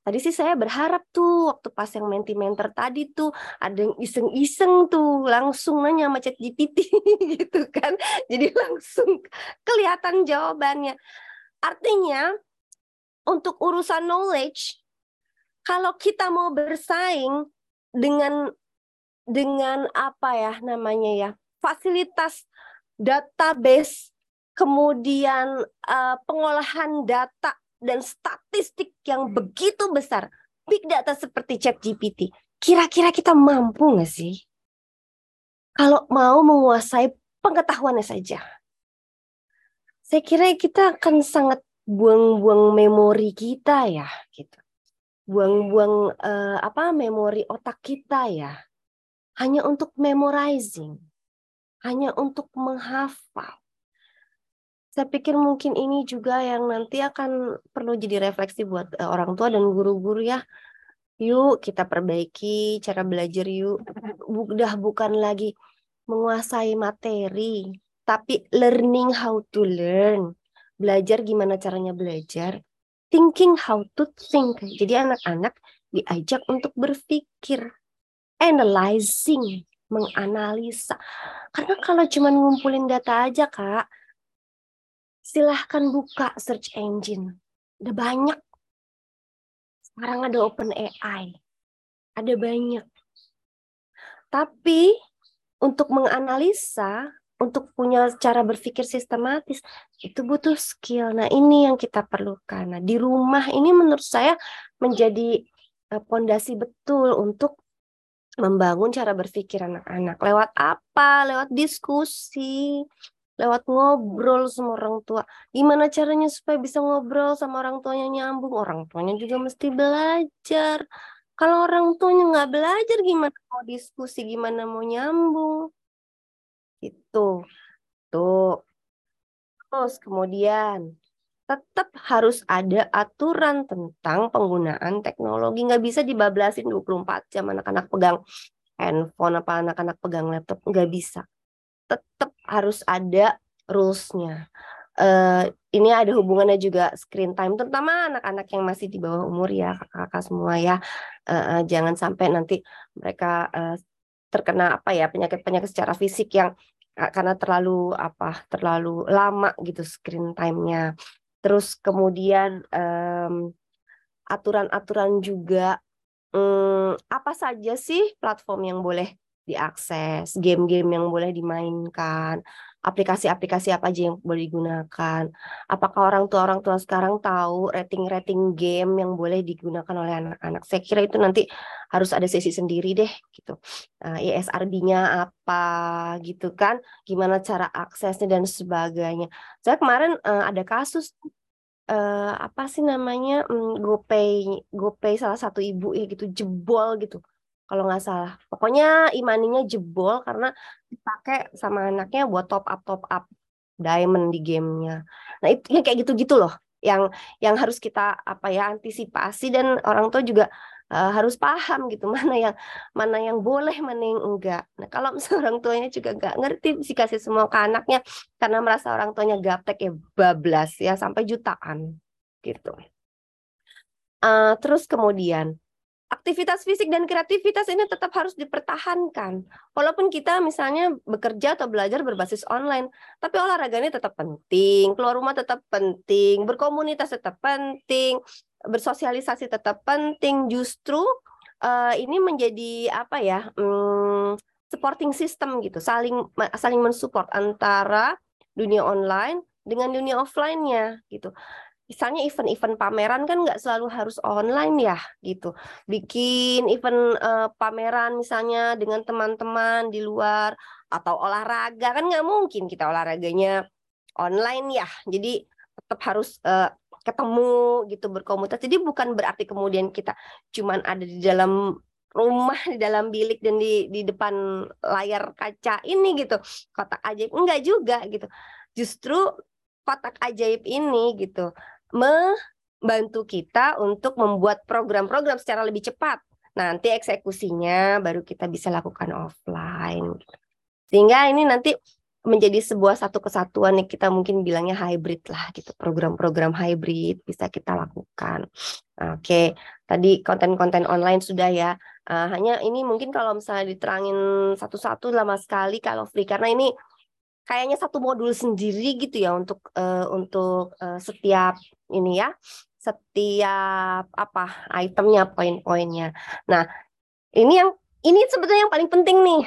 S2: Tadi sih saya berharap tuh waktu pas yang menti-menter tadi tuh ada yang iseng-iseng tuh langsung nanya sama chat GPT gitu kan. Jadi langsung kelihatan jawabannya. Artinya untuk urusan knowledge, kalau kita mau bersaing dengan dengan apa ya namanya ya fasilitas database, kemudian uh, pengolahan data dan statistik yang begitu besar, big data seperti ChatGPT, kira-kira kita mampu nggak sih? Kalau mau menguasai pengetahuannya saja, saya kira kita akan sangat buang-buang memori kita ya gitu. Buang-buang uh, apa memori otak kita ya. Hanya untuk memorizing. Hanya untuk menghafal. Saya pikir mungkin ini juga yang nanti akan perlu jadi refleksi buat uh, orang tua dan guru-guru ya. Yuk kita perbaiki cara belajar yuk. Udah bukan lagi menguasai materi tapi learning how to learn belajar gimana caranya belajar, thinking how to think. Jadi anak-anak diajak untuk berpikir, analyzing, menganalisa. Karena kalau cuma ngumpulin data aja, Kak, silahkan buka search engine. Ada banyak. Sekarang ada open AI. Ada banyak. Tapi untuk menganalisa untuk punya cara berpikir sistematis itu butuh skill. Nah, ini yang kita perlukan. Nah, di rumah ini menurut saya menjadi pondasi betul untuk membangun cara berpikir anak-anak. Lewat apa? Lewat diskusi, lewat ngobrol sama orang tua. Gimana caranya supaya bisa ngobrol sama orang tuanya nyambung? Orang tuanya juga mesti belajar. Kalau orang tuanya nggak belajar, gimana mau diskusi, gimana mau nyambung? Itu. Tuh. Terus kemudian tetap harus ada aturan tentang penggunaan teknologi. Nggak bisa dibablasin 24 jam anak-anak pegang handphone apa anak-anak pegang laptop. Nggak bisa. Tetap harus ada rules-nya. Uh, ini ada hubungannya juga screen time, terutama anak-anak yang masih di bawah umur ya, kakak-kakak semua ya. Uh, jangan sampai nanti mereka uh, terkena apa ya penyakit-penyakit secara fisik yang karena terlalu apa terlalu lama gitu screen time-nya. Terus kemudian aturan aturan-aturan juga um, apa saja sih platform yang boleh diakses, game-game yang boleh dimainkan, aplikasi-aplikasi apa aja yang boleh digunakan. Apakah orang tua orang tua sekarang tahu rating-rating game yang boleh digunakan oleh anak-anak? Saya kira itu nanti harus ada sesi sendiri deh gitu. Uh, ISRB-nya apa gitu kan? Gimana cara aksesnya dan sebagainya. Saya kemarin uh, ada kasus uh, apa sih namanya um, GoPay GoPay salah satu ibu ya gitu jebol gitu kalau nggak salah. Pokoknya imaninya jebol karena dipakai sama anaknya buat top up top up diamond di gamenya. Nah itu ya kayak gitu-gitu loh yang yang harus kita apa ya antisipasi dan orang tua juga uh, harus paham gitu mana yang mana yang boleh mana yang enggak nah kalau misalnya orang tuanya juga nggak ngerti sih kasih semua ke anaknya karena merasa orang tuanya gaptek ya bablas ya sampai jutaan gitu uh, terus kemudian aktivitas fisik dan kreativitas ini tetap harus dipertahankan. Walaupun kita misalnya bekerja atau belajar berbasis online, tapi olahraganya tetap penting, keluar rumah tetap penting, berkomunitas tetap penting, bersosialisasi tetap penting. Justru uh, ini menjadi apa ya? Hmm, supporting system gitu, saling saling mensupport antara dunia online dengan dunia offline-nya gitu misalnya event-event pameran kan nggak selalu harus online ya gitu. Bikin event uh, pameran misalnya dengan teman-teman di luar atau olahraga kan nggak mungkin kita olahraganya online ya. Jadi tetap harus uh, ketemu gitu berkomunitas. Jadi bukan berarti kemudian kita cuman ada di dalam rumah di dalam bilik dan di di depan layar kaca ini gitu kotak ajaib. Enggak juga gitu. Justru kotak ajaib ini gitu membantu kita untuk membuat program-program secara lebih cepat. Nanti eksekusinya baru kita bisa lakukan offline. Sehingga ini nanti menjadi sebuah satu kesatuan yang kita mungkin bilangnya hybrid lah gitu program-program hybrid bisa kita lakukan oke tadi konten-konten online sudah ya uh, hanya ini mungkin kalau misalnya diterangin satu-satu lama sekali kalau free karena ini kayaknya satu modul sendiri gitu ya untuk uh, untuk uh, setiap ini ya setiap apa itemnya poin-poinnya. Nah ini yang ini sebetulnya yang paling penting nih.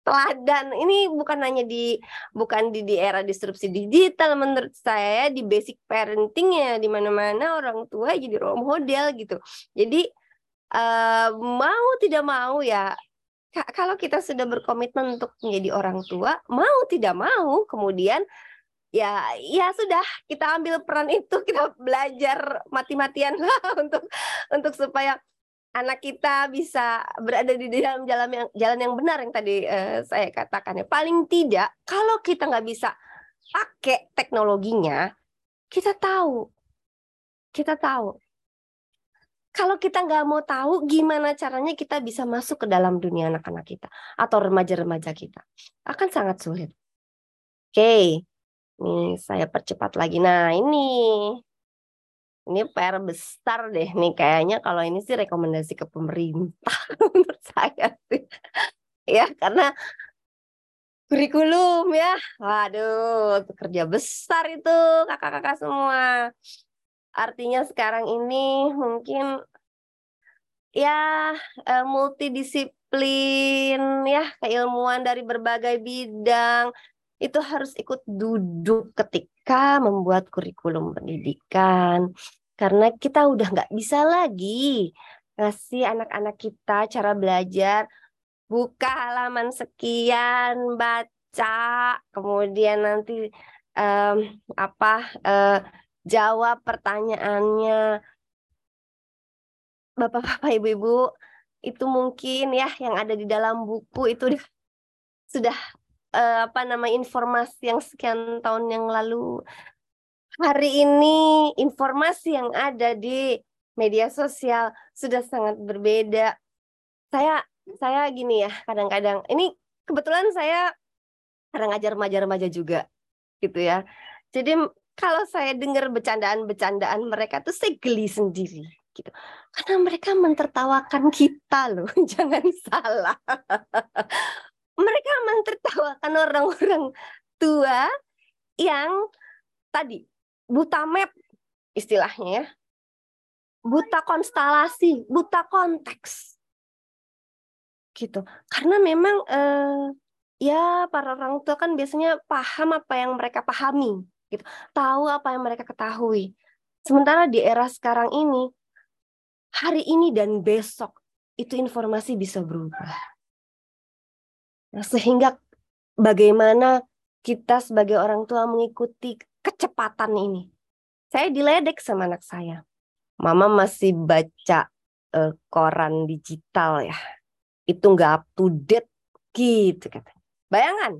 S2: Teladan. Ini bukan hanya di bukan di, di era disrupsi digital menurut saya di basic parentingnya di mana-mana orang tua jadi role model gitu. Jadi uh, mau tidak mau ya kalau kita sudah berkomitmen untuk menjadi orang tua, mau tidak mau, kemudian ya ya sudah kita ambil peran itu, kita belajar mati-matian lah untuk untuk supaya anak kita bisa berada di dalam jalan yang jalan yang benar yang tadi uh, saya katakan ya. Paling tidak kalau kita nggak bisa pakai teknologinya, kita tahu, kita tahu kalau kita nggak mau tahu gimana caranya kita bisa masuk ke dalam dunia anak-anak kita atau remaja-remaja kita akan sangat sulit. Oke, nih saya percepat lagi. Nah ini ini PR besar deh nih kayaknya kalau ini sih rekomendasi ke pemerintah menurut saya sih ya karena kurikulum ya waduh kerja besar itu kakak-kakak semua artinya sekarang ini mungkin ya eh, multidisiplin ya keilmuan dari berbagai bidang itu harus ikut duduk ketika membuat kurikulum pendidikan. Karena kita udah nggak bisa lagi ngasih anak-anak kita cara belajar buka halaman sekian baca kemudian nanti um, apa uh, jawab pertanyaannya Bapak-bapak, Ibu-ibu, itu mungkin ya yang ada di dalam buku itu sudah uh, apa nama informasi yang sekian tahun yang lalu. Hari ini informasi yang ada di media sosial sudah sangat berbeda. Saya saya gini ya, kadang-kadang ini kebetulan saya kadang ngajar remaja-remaja juga gitu ya. Jadi kalau saya dengar bercandaan-bercandaan mereka tuh saya geli sendiri gitu. Karena mereka mentertawakan kita loh, jangan salah. mereka mentertawakan orang-orang tua yang tadi buta map istilahnya ya. Buta konstelasi, buta konteks. Gitu. Karena memang eh, ya para orang tua kan biasanya paham apa yang mereka pahami gitu. Tahu apa yang mereka ketahui. Sementara di era sekarang ini, hari ini dan besok itu informasi bisa berubah. Nah, sehingga bagaimana kita sebagai orang tua mengikuti kecepatan ini. Saya diledek sama anak saya. Mama masih baca uh, koran digital ya. Itu nggak up to date gitu katanya. Bayangan,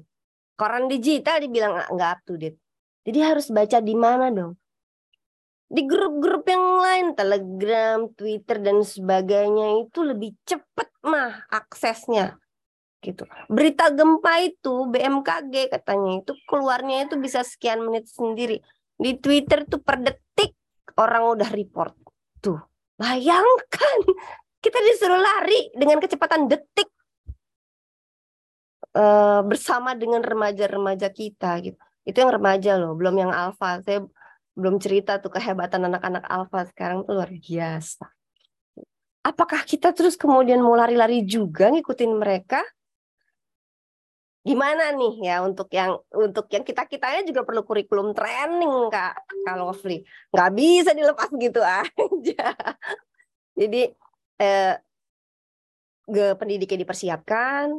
S2: koran digital dibilang nggak up to date. Jadi harus baca di mana dong? Di grup-grup yang lain, Telegram, Twitter dan sebagainya itu lebih cepat mah aksesnya. Gitu. Berita gempa itu BMKG katanya itu keluarnya itu bisa sekian menit sendiri. Di Twitter tuh per detik orang udah report. Tuh, bayangkan kita disuruh lari dengan kecepatan detik uh, bersama dengan remaja-remaja kita gitu. Itu yang remaja loh, belum yang alfa. Saya belum cerita tuh kehebatan anak-anak alfa sekarang tuh luar biasa. Apakah kita terus kemudian mau lari-lari juga ngikutin mereka? Gimana nih ya untuk yang untuk yang kita kitanya juga perlu kurikulum training kak kalau Lovely nggak bisa dilepas gitu aja. Jadi eh, pendidiknya dipersiapkan,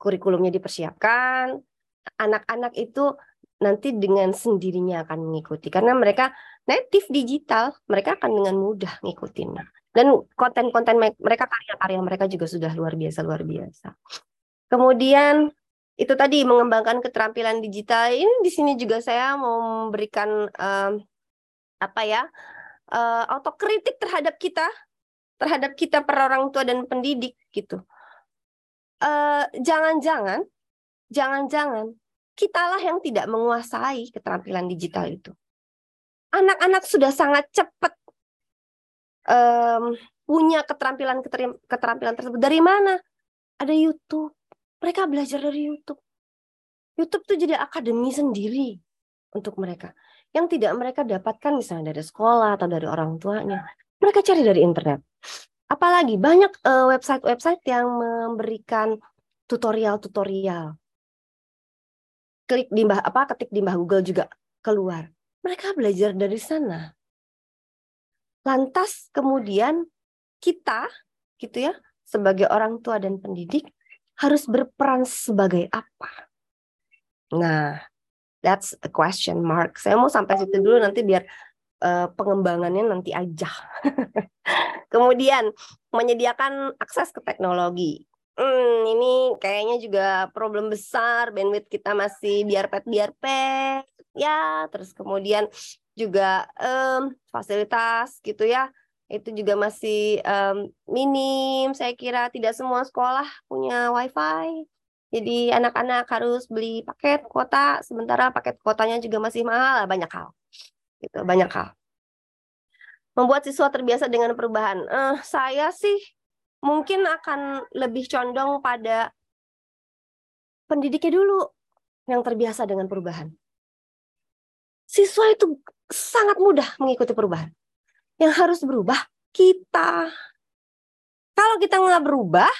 S2: kurikulumnya dipersiapkan, anak-anak itu nanti dengan sendirinya akan mengikuti karena mereka native digital, mereka akan dengan mudah ngikutin. Dan konten-konten mereka karya-karya mereka juga sudah luar biasa luar biasa. Kemudian itu tadi mengembangkan keterampilan digital ini di sini juga saya mau memberikan um, apa ya uh, autokritik terhadap kita terhadap kita para orang tua dan pendidik gitu jangan jangan-jangan, jangan-jangan kitalah yang tidak menguasai keterampilan digital itu. Anak-anak sudah sangat cepat um, punya keterampilan keterampilan tersebut dari mana? Ada YouTube. Mereka belajar dari YouTube. YouTube tuh jadi akademi sendiri untuk mereka. Yang tidak mereka dapatkan misalnya dari sekolah atau dari orang tuanya. Mereka cari dari internet apalagi banyak eh, website-website uh, yang memberikan tutorial-tutorial. Klik di mbah apa ketik di mbah Google juga keluar. Mereka belajar dari sana. Lantas kemudian kita gitu ya sebagai orang tua dan pendidik harus berperan sebagai apa? Nah, that's a question mark. Saya mau sampai situ dulu nanti biar uh, pengembangannya nanti aja. Kemudian menyediakan akses ke teknologi. Hmm, ini kayaknya juga problem besar bandwidth kita masih biar pet biar pet. Ya terus kemudian juga um, fasilitas gitu ya itu juga masih um, minim. Saya kira tidak semua sekolah punya wifi. Jadi anak-anak harus beli paket kuota sementara paket kuotanya juga masih mahal. Banyak hal gitu banyak hal. Membuat siswa terbiasa dengan perubahan? Uh, saya sih mungkin akan lebih condong pada pendidiknya dulu yang terbiasa dengan perubahan. Siswa itu sangat mudah mengikuti perubahan. Yang harus berubah kita. Kalau kita nggak berubah,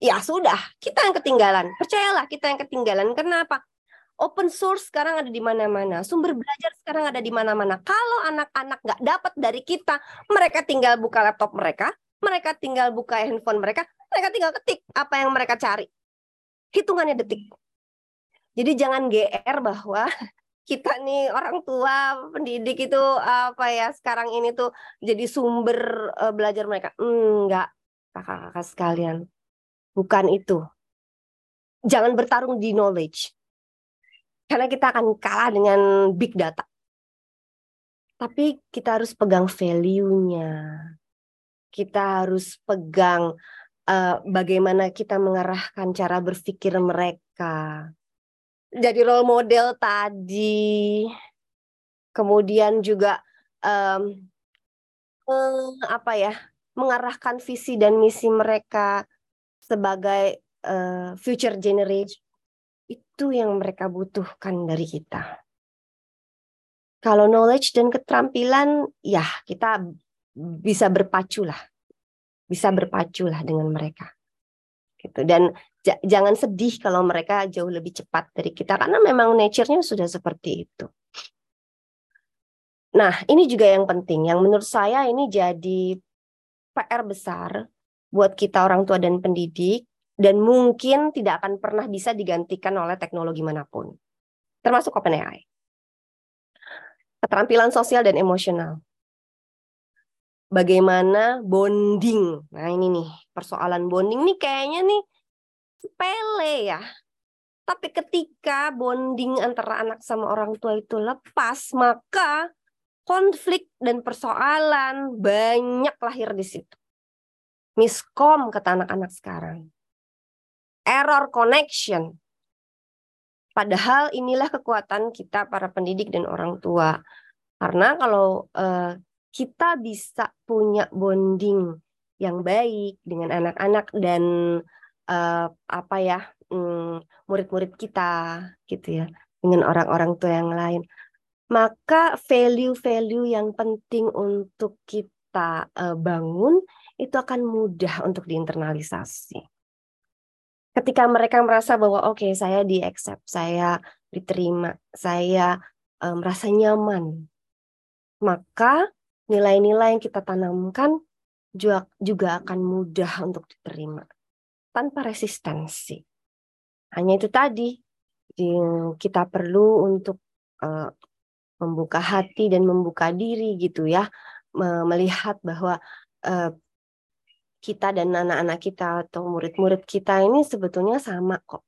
S2: ya sudah, kita yang ketinggalan. Percayalah, kita yang ketinggalan. Kenapa? open source sekarang ada di mana-mana, sumber belajar sekarang ada di mana-mana. Kalau anak-anak nggak dapat dari kita, mereka tinggal buka laptop mereka, mereka tinggal buka handphone mereka, mereka tinggal ketik apa yang mereka cari. Hitungannya detik. Jadi jangan GR bahwa kita nih orang tua pendidik itu apa ya sekarang ini tuh jadi sumber uh, belajar mereka. Enggak, kakak-kakak sekalian. Bukan itu. Jangan bertarung di knowledge karena kita akan kalah dengan big data. Tapi kita harus pegang value-nya. Kita harus pegang uh, bagaimana kita mengarahkan cara berpikir mereka. Jadi role model tadi. Kemudian juga um, um, apa ya? mengarahkan visi dan misi mereka sebagai uh, future generation itu yang mereka butuhkan dari kita. Kalau knowledge dan keterampilan, ya kita bisa berpacu lah, bisa berpacu lah dengan mereka. Gitu. Dan jangan sedih kalau mereka jauh lebih cepat dari kita, karena memang nature-nya sudah seperti itu. Nah, ini juga yang penting, yang menurut saya ini jadi PR besar buat kita orang tua dan pendidik, dan mungkin tidak akan pernah bisa digantikan oleh teknologi mana pun, termasuk OpenAI. Keterampilan sosial dan emosional. Bagaimana bonding? Nah ini nih persoalan bonding nih kayaknya nih sepele ya. Tapi ketika bonding antara anak sama orang tua itu lepas, maka konflik dan persoalan banyak lahir di situ. Miskom kata anak-anak sekarang. Error connection. Padahal inilah kekuatan kita para pendidik dan orang tua. Karena kalau uh, kita bisa punya bonding yang baik dengan anak-anak dan uh, apa ya mm, murid-murid kita gitu ya dengan orang-orang tua yang lain maka value-value yang penting untuk kita uh, bangun itu akan mudah untuk diinternalisasi. Ketika mereka merasa bahwa oke okay, saya di accept, saya diterima, saya uh, merasa nyaman, maka nilai-nilai yang kita tanamkan juga, juga akan mudah untuk diterima tanpa resistensi. Hanya itu tadi kita perlu untuk uh, membuka hati dan membuka diri gitu ya, melihat bahwa uh, kita dan anak-anak kita atau murid-murid kita ini sebetulnya sama kok.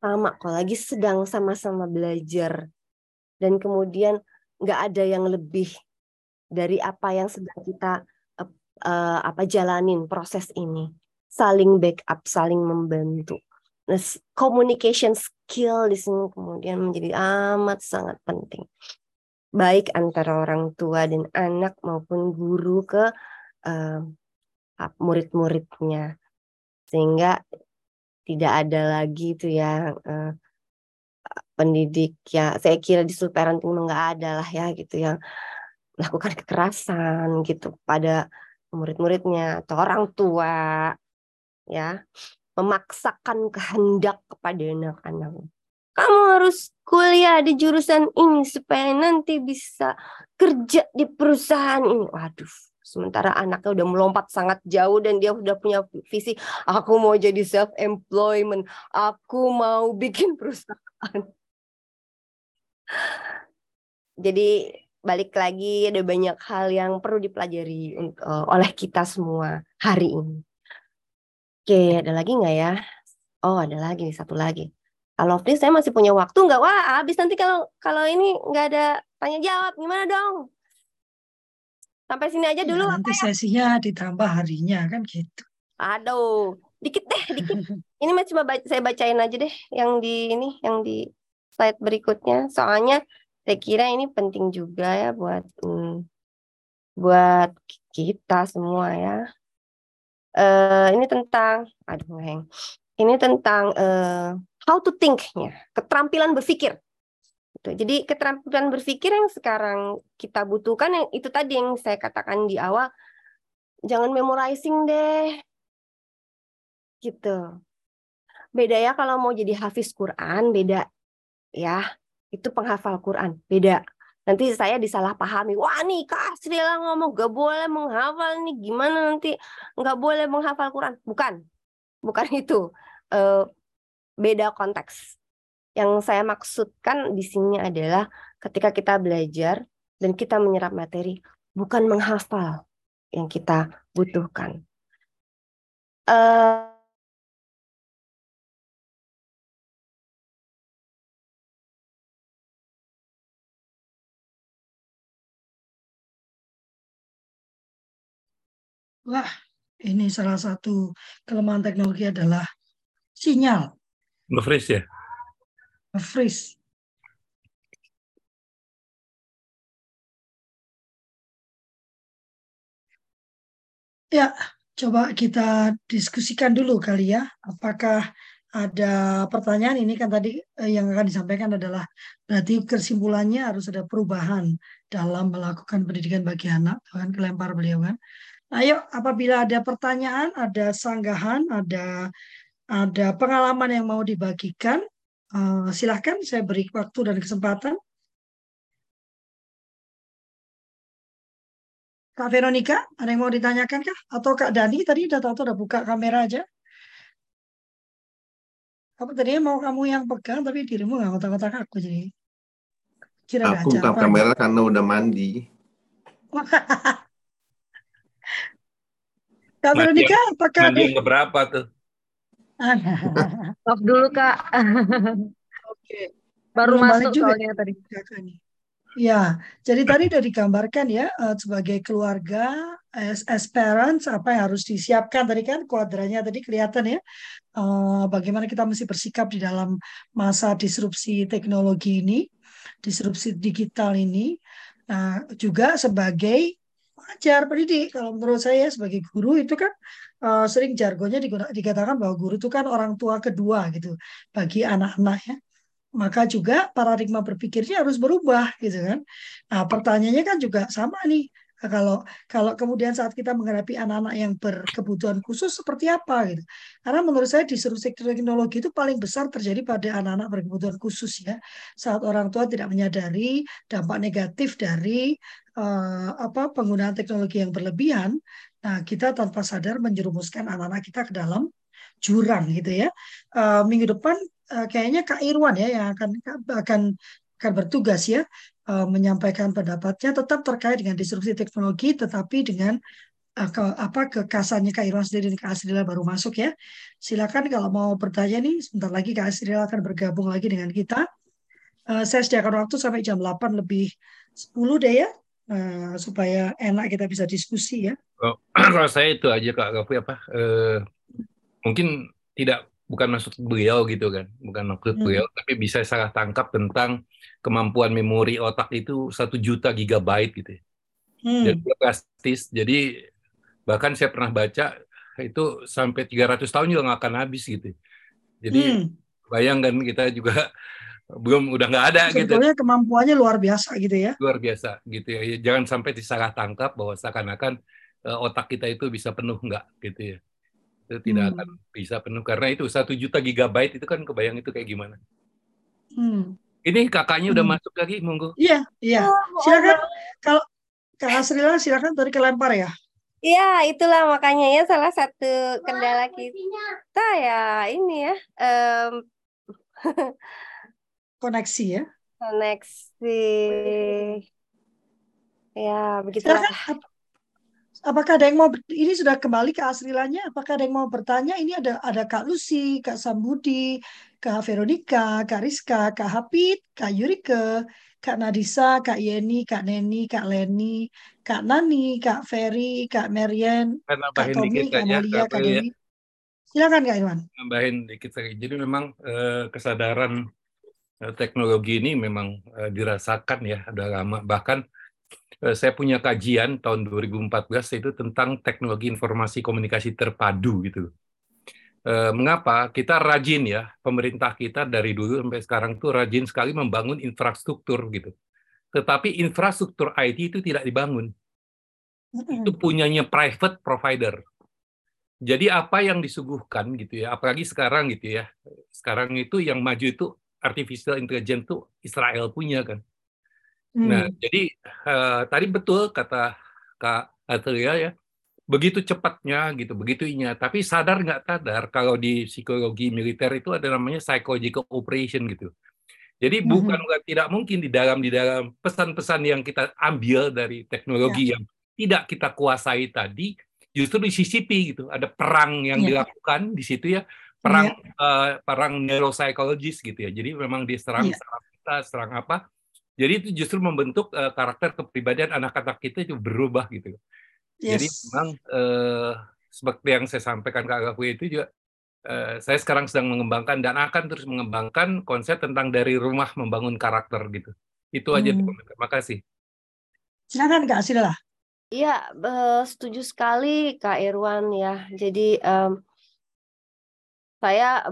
S2: Sama kok, lagi sedang sama-sama belajar. Dan kemudian nggak ada yang lebih dari apa yang sedang kita uh, apa jalanin proses ini. Saling backup saling membantu. Nah communication skill di sini kemudian menjadi amat sangat penting. Baik antara orang tua dan anak maupun guru ke uh, murid-muridnya. Sehingga tidak ada lagi itu ya uh, pendidik ya saya kira di parenting nggak ada lah ya gitu yang melakukan kekerasan gitu pada murid-muridnya atau orang tua ya memaksakan kehendak kepada anak-anak. Kamu harus kuliah di jurusan ini supaya nanti bisa kerja di perusahaan ini. Waduh, sementara anaknya udah melompat sangat jauh dan dia udah punya visi, aku mau jadi self employment, aku mau bikin perusahaan. Jadi balik lagi ada banyak hal yang perlu dipelajari uh, oleh kita semua hari ini. Oke, ada lagi nggak ya? Oh, ada lagi nih satu lagi. Kalau Fris saya masih punya waktu nggak? Wah, habis nanti kalau kalau ini nggak ada tanya jawab, gimana dong? Sampai sini aja dulu.
S1: Ya, nanti ya? sesinya ditambah harinya kan gitu.
S2: Aduh, dikit deh, dikit. ini mah cuma saya bacain aja deh yang di ini, yang di slide berikutnya. Soalnya saya kira ini penting juga ya buat hmm, buat kita semua ya. Uh, ini tentang, aduh ngeheng. Ini tentang uh, how to think-nya, keterampilan berpikir. Gitu. Jadi keterampilan berpikir yang sekarang kita butuhkan yang itu tadi yang saya katakan di awal, jangan memorizing deh. Gitu. Beda ya kalau mau jadi hafiz Quran, beda ya itu penghafal Quran beda. Nanti saya disalahpahami. Wah nih kak Srila ngomong gak boleh menghafal nih gimana nanti nggak boleh menghafal Quran? Bukan. Bukan itu. Uh, beda konteks. Yang saya maksudkan di sini adalah ketika kita belajar dan kita menyerap materi bukan menghafal yang kita butuhkan. Uh,
S1: Wah, ini salah satu kelemahan teknologi adalah sinyal.
S3: Nge-freeze ya?
S1: Nge-freeze. Ya, coba kita diskusikan dulu kali ya. Apakah ada pertanyaan ini kan tadi eh, yang akan disampaikan adalah berarti kesimpulannya harus ada perubahan dalam melakukan pendidikan bagi anak, kan kelempar beliau kan. Ayo, apabila ada pertanyaan, ada sanggahan, ada ada pengalaman yang mau dibagikan, uh, silahkan saya beri waktu dan kesempatan. Kak Veronica, ada yang mau ditanyakan kah? Atau Kak Dani tadi udah tahu udah buka kamera aja? Apa tadi mau kamu yang pegang tapi dirimu nggak ngotak-ngotak aku jadi.
S3: Kira aku buka kamera karena udah mandi.
S1: Kak Veronica, apakah...
S3: Mandi yang berapa tuh?
S2: Stop dulu, Kak.
S1: Oke.
S2: Baru Belum masuk soalnya tadi.
S1: Ya, jadi tadi sudah digambarkan ya uh, sebagai keluarga, as, as parents apa yang harus disiapkan tadi kan kuadrannya tadi kelihatan ya. Uh, bagaimana kita mesti bersikap di dalam masa disrupsi teknologi ini, disrupsi digital ini. Nah, juga sebagai pengajar pendidik kalau menurut saya sebagai guru itu kan uh, sering jargonnya dikatakan bahwa guru itu kan orang tua kedua gitu bagi anak-anak ya maka juga paradigma berpikirnya harus berubah gitu kan. Nah, pertanyaannya kan juga sama nih. Kalau kalau kemudian saat kita menghadapi anak-anak yang berkebutuhan khusus seperti apa gitu. Karena menurut saya disrupsi teknologi itu paling besar terjadi pada anak-anak berkebutuhan khusus ya. Saat orang tua tidak menyadari dampak negatif dari uh, apa penggunaan teknologi yang berlebihan, nah kita tanpa sadar menjerumuskan anak-anak kita ke dalam jurang gitu ya. Uh, minggu depan uh, kayaknya Kak Irwan ya yang akan akan akan bertugas ya uh, menyampaikan pendapatnya tetap terkait dengan disrupsi teknologi tetapi dengan ke, apa kekasannya Kak Irwan sendiri dan Kak Asrila baru masuk ya. Silakan kalau mau bertanya nih sebentar lagi Kak Asrila akan bergabung lagi dengan kita. Uh, saya sediakan waktu sampai jam 8 lebih 10 deh ya uh, supaya enak kita bisa diskusi ya.
S4: Oh, kalau saya itu aja Kak Gafi apa uh, mungkin tidak bukan maksud beliau gitu kan, bukan maksud hmm. beliau, tapi bisa salah tangkap tentang kemampuan memori otak itu satu juta gigabyte gitu. Ya. Hmm. Jadi plastis. Jadi bahkan saya pernah baca itu sampai 300 tahun juga nggak akan habis gitu. Jadi hmm. bayangkan kita juga belum udah nggak ada
S1: gitu. Sebetulnya gitu. kemampuannya luar biasa gitu ya.
S4: Luar biasa gitu ya. Jangan sampai disalah tangkap bahwa seakan-akan uh, otak kita itu bisa penuh nggak gitu ya itu tidak hmm. akan bisa penuh karena itu satu juta gigabyte itu kan kebayang itu kayak gimana. Hmm. Ini kakaknya udah hmm. masuk lagi, monggo.
S1: Iya, iya. Oh, silakan kalau Kak Asrila silakan tadi kelempar ya.
S2: Iya, itulah makanya ya salah satu kendala kita ya ini ya um,
S1: koneksi ya.
S2: Koneksi. Ya, begitulah. Silakan,
S1: Apakah ada yang mau ini sudah kembali ke aslilannya? Apakah ada yang mau bertanya? Ini ada ada Kak Lucy, Kak Sambudi, Kak Veronica, Kak Rizka, Kak Hapit, Kak Yurike, Kak Nadisa, Kak Yeni, Kak Neni, Kak Leni, Kak Nani, Kak Ferry, Kak Marian, Kak Tommy, Kak Malia, Kak Dewi. Silakan Kak Irwan.
S4: Nambahin dikit lagi. Jadi memang eh, kesadaran teknologi ini memang eh, dirasakan ya, udah lama. Bahkan Eh, saya punya kajian tahun 2014 itu tentang teknologi informasi komunikasi terpadu gitu. Eh, mengapa kita rajin ya pemerintah kita dari dulu sampai sekarang tuh rajin sekali membangun infrastruktur gitu. Tetapi infrastruktur IT itu tidak dibangun. Itu punyanya private provider. Jadi apa yang disuguhkan gitu ya, apalagi sekarang gitu ya. Sekarang itu yang maju itu artificial intelligence tuh Israel punya kan Nah, hmm. jadi uh, tadi betul kata Kak Atria ya, begitu cepatnya gitu, begitu inya. Tapi sadar nggak sadar kalau di psikologi militer itu ada namanya psychological operation gitu. Jadi hmm. bukan tidak mungkin di dalam di dalam pesan-pesan yang kita ambil dari teknologi ya. yang tidak kita kuasai tadi, justru disisipi gitu. Ada perang yang ya. dilakukan di situ ya, perang ya. Uh, perang neuropsikologis gitu ya. Jadi memang diserang ya. serang kita, serang apa? Jadi itu justru membentuk uh, karakter kepribadian anak-anak kita itu berubah gitu. Yes. Jadi memang uh, seperti yang saya sampaikan ke Agaku itu juga uh, saya sekarang sedang mengembangkan dan akan terus mengembangkan konsep tentang dari rumah membangun karakter gitu. Itu aja hmm. terima kasih.
S1: Silakan Kak Sila.
S2: Iya, setuju sekali Kak Irwan ya. Jadi um, saya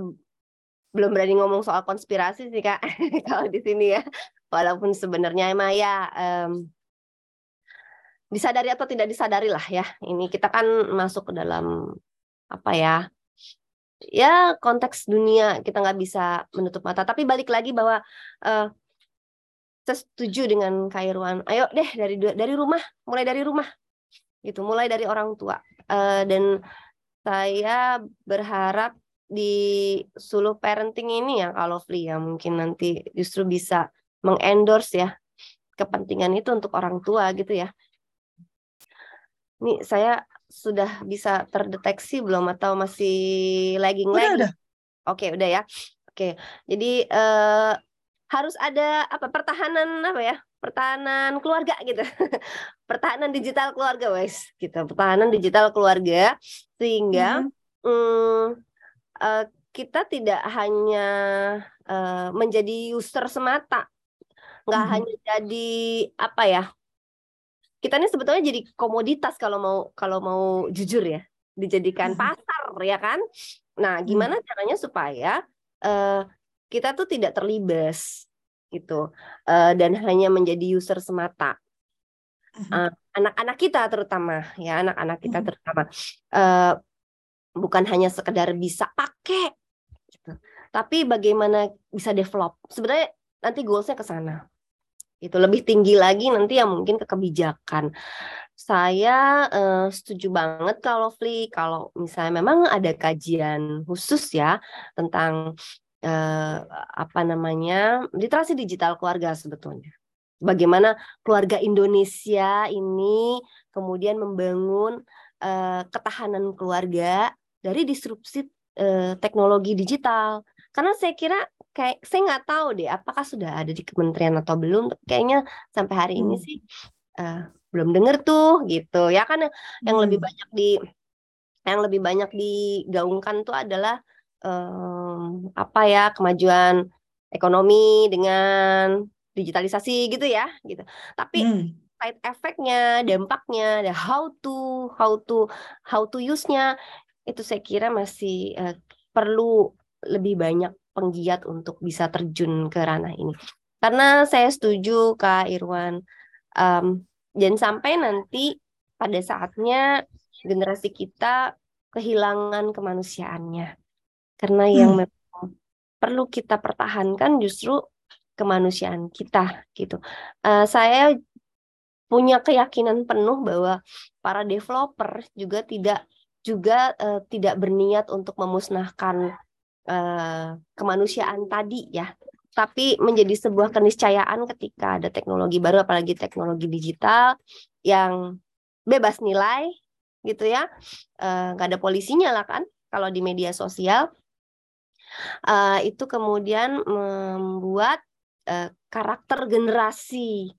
S2: belum berani ngomong soal konspirasi sih Kak. Kalau di sini ya. Walaupun sebenarnya emang ya um, disadari atau tidak disadari lah ya. Ini kita kan masuk ke dalam apa ya ya konteks dunia. Kita nggak bisa menutup mata. Tapi balik lagi bahwa uh, saya setuju dengan Kairuan ayo deh dari dari rumah. Mulai dari rumah. Gitu mulai dari orang tua. Uh, dan saya berharap di suluh parenting ini ya kalau Fli ya mungkin nanti justru bisa mengendorse ya kepentingan itu untuk orang tua gitu ya. Ini saya sudah bisa terdeteksi belum atau masih lagging lagi? Udah, Oke, udah ya. Oke. Jadi eh, harus ada apa pertahanan apa ya? pertahanan keluarga gitu pertahanan digital keluarga wes gitu pertahanan digital keluarga sehingga hmm. Hmm, uh, kita tidak hanya uh, menjadi user semata. Nggak hmm. hanya jadi apa ya kita ini sebetulnya jadi komoditas kalau mau kalau mau jujur ya dijadikan hmm. pasar ya kan? Nah gimana hmm. caranya supaya uh, kita tuh tidak terlibas gitu. Uh, dan hanya menjadi user semata. Uh, anak-anak kita terutama ya anak-anak kita terutama. Uh, bukan hanya sekedar bisa pakai gitu. tapi bagaimana bisa develop sebenarnya nanti goalsnya ke sana itu lebih tinggi lagi nanti yang mungkin ke kebijakan saya uh, setuju banget kalau Fli kalau misalnya memang ada kajian khusus ya tentang eh, apa namanya literasi digital keluarga sebetulnya. Bagaimana keluarga Indonesia ini kemudian membangun eh, ketahanan keluarga dari disrupsi eh, teknologi digital. Karena saya kira kayak saya nggak tahu deh apakah sudah ada di kementerian atau belum. Kayaknya sampai hari hmm. ini sih uh, belum dengar tuh gitu ya kan yang hmm. lebih banyak di yang lebih banyak digaungkan tuh adalah um, apa ya kemajuan ekonomi dengan digitalisasi gitu ya gitu tapi hmm. side effectnya dampaknya how to how to how to use-nya itu saya kira masih uh, perlu lebih banyak penggiat untuk bisa terjun ke ranah ini karena saya setuju Kak Irwan um, jangan sampai nanti pada saatnya generasi kita kehilangan kemanusiaannya karena yang hmm. memang perlu kita pertahankan justru kemanusiaan kita gitu. Uh, saya punya keyakinan penuh bahwa para developer juga tidak juga uh, tidak berniat untuk memusnahkan uh, kemanusiaan tadi ya, tapi menjadi sebuah keniscayaan ketika ada teknologi baru apalagi teknologi digital yang bebas nilai gitu ya, nggak uh, ada polisinya lah kan kalau di media sosial. Uh, itu kemudian membuat uh, karakter generasi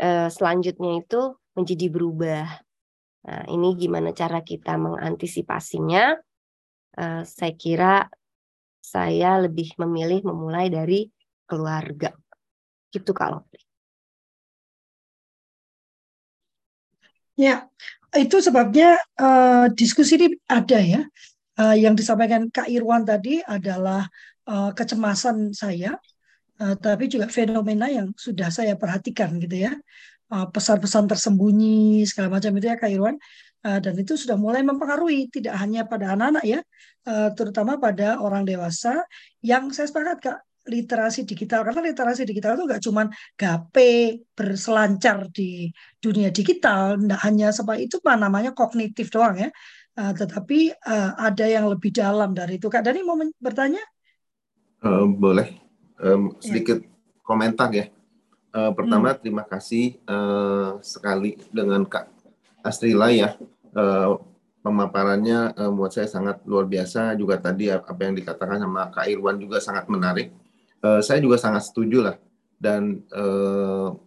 S2: uh, selanjutnya itu menjadi berubah. Nah, ini gimana cara kita mengantisipasinya? Uh, saya kira saya lebih memilih memulai dari keluarga. Gitu kalau.
S1: Ya, itu sebabnya uh, diskusi ini ada ya uh, yang disampaikan Kak Irwan tadi adalah uh, kecemasan saya, uh, tapi juga fenomena yang sudah saya perhatikan gitu ya, pesan-pesan uh, tersembunyi segala macam itu ya Kak Irwan, uh, dan itu sudah mulai mempengaruhi tidak hanya pada anak-anak ya, uh, terutama pada orang dewasa yang saya sepakat Kak literasi digital karena literasi digital itu nggak cuma gape berselancar di dunia digital, tidak hanya seperti itu apa namanya kognitif doang ya, Uh, tetapi uh, ada yang lebih dalam dari itu. Kak Dani mau bertanya?
S3: Uh, boleh. Um, sedikit ya. komentar ya. Uh, pertama, hmm. terima kasih uh, sekali dengan Kak Astrila ya. Uh, pemaparannya uh, buat saya sangat luar biasa. Juga tadi apa yang dikatakan sama Kak Irwan juga sangat menarik. Uh, saya juga sangat setuju lah. Dan uh,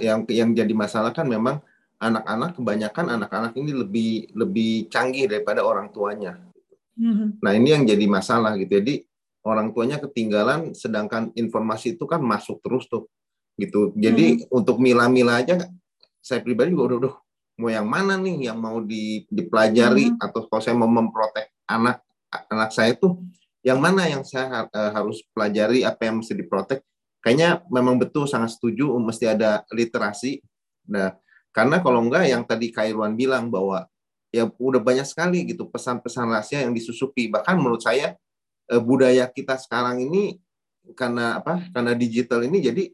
S3: yang yang jadi masalah kan memang anak-anak kebanyakan anak-anak ini lebih lebih canggih daripada orang tuanya. Mm-hmm. Nah ini yang jadi masalah gitu. Jadi orang tuanya ketinggalan, sedangkan informasi itu kan masuk terus tuh gitu. Jadi mm-hmm. untuk mila-mila aja, saya pribadi juga udah, udah mau yang mana nih yang mau di, dipelajari mm-hmm. atau kalau saya mau memprotek anak anak saya tuh yang mana yang saya uh, harus pelajari apa yang mesti diprotek kayaknya memang betul sangat setuju mesti ada literasi nah karena kalau enggak yang tadi Kairwan bilang bahwa ya udah banyak sekali gitu pesan-pesan rahasia yang disusupi. Bahkan menurut saya budaya kita sekarang ini karena apa? Karena digital ini jadi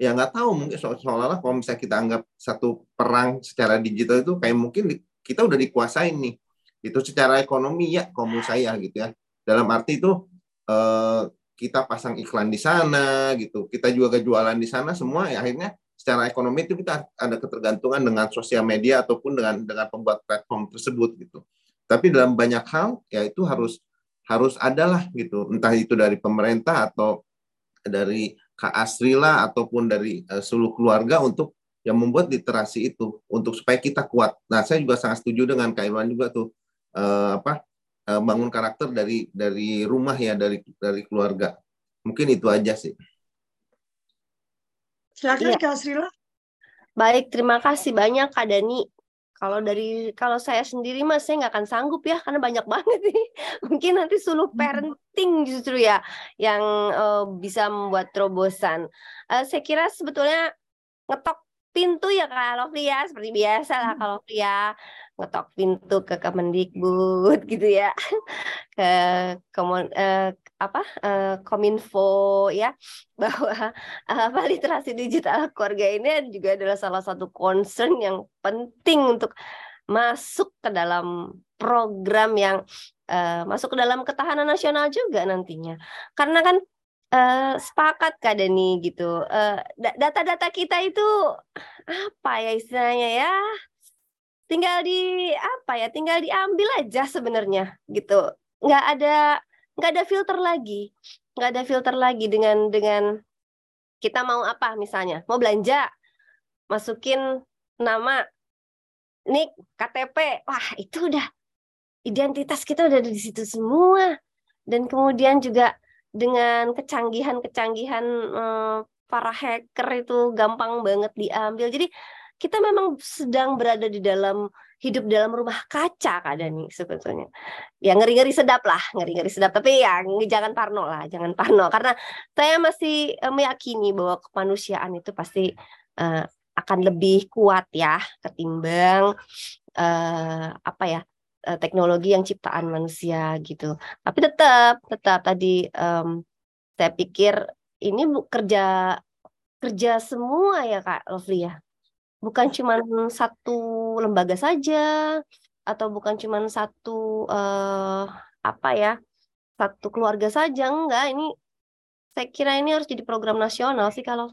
S3: ya nggak tahu mungkin seolah-olah kalau misalnya kita anggap satu perang secara digital itu kayak mungkin kita udah dikuasain nih. Itu secara ekonomi ya kalau saya gitu ya. Dalam arti itu eh, kita pasang iklan di sana gitu. Kita juga kejualan di sana semua ya akhirnya secara ekonomi itu kita ada ketergantungan dengan sosial media ataupun dengan dengan pembuat platform tersebut gitu. Tapi dalam banyak hal ya itu harus harus adalah gitu, entah itu dari pemerintah atau dari Kak Asrila ataupun dari uh, seluruh keluarga untuk yang membuat literasi itu untuk supaya kita kuat. Nah, saya juga sangat setuju dengan Kak Iwan juga tuh uh, apa uh, bangun karakter dari dari rumah ya dari dari keluarga. Mungkin itu aja sih.
S1: Silakan ya. Kak Asrila.
S2: Baik, terima kasih banyak Kak Dani. Kalau dari kalau saya sendiri mas saya nggak akan sanggup ya karena banyak banget nih. Mungkin nanti suluh hmm. parenting justru ya yang uh, bisa membuat terobosan. Uh, saya kira sebetulnya ngetok pintu ya Kak Lovia seperti biasa lah hmm. kalau Lovia ngetok pintu ke Kemendikbud gitu ya ke komun uh, apa uh, kominfo ya bahwa apa literasi digital keluarga ini juga adalah salah satu concern yang penting untuk masuk ke dalam program yang uh, masuk ke dalam ketahanan nasional juga nantinya karena kan uh, sepakat Kak Dani gitu. data data-data kita itu apa ya istilahnya ya? Tinggal di apa ya? Tinggal diambil aja sebenarnya gitu. Nggak ada nggak ada filter lagi. Nggak ada filter lagi dengan dengan kita mau apa misalnya? Mau belanja, masukin nama nik KTP. Wah, itu udah identitas kita udah ada di situ semua. Dan kemudian juga dengan kecanggihan-kecanggihan eh, para hacker itu gampang banget diambil. Jadi kita memang sedang berada di dalam hidup dalam rumah kaca Kak Dani sebetulnya. Ya ngeri-ngeri sedap lah, ngeri-ngeri sedap. Tapi ya jangan parno lah, jangan parno. Karena saya masih eh, meyakini bahwa kemanusiaan itu pasti uh, akan lebih kuat ya ketimbang uh, apa ya uh, teknologi yang ciptaan manusia gitu. Tapi tetap tetap tadi um, saya pikir ini bu, kerja kerja semua ya Kak Lovely ya. Bukan cuma satu lembaga saja atau bukan cuma satu uh, apa ya satu keluarga saja enggak. Ini saya kira ini harus jadi program nasional sih kalau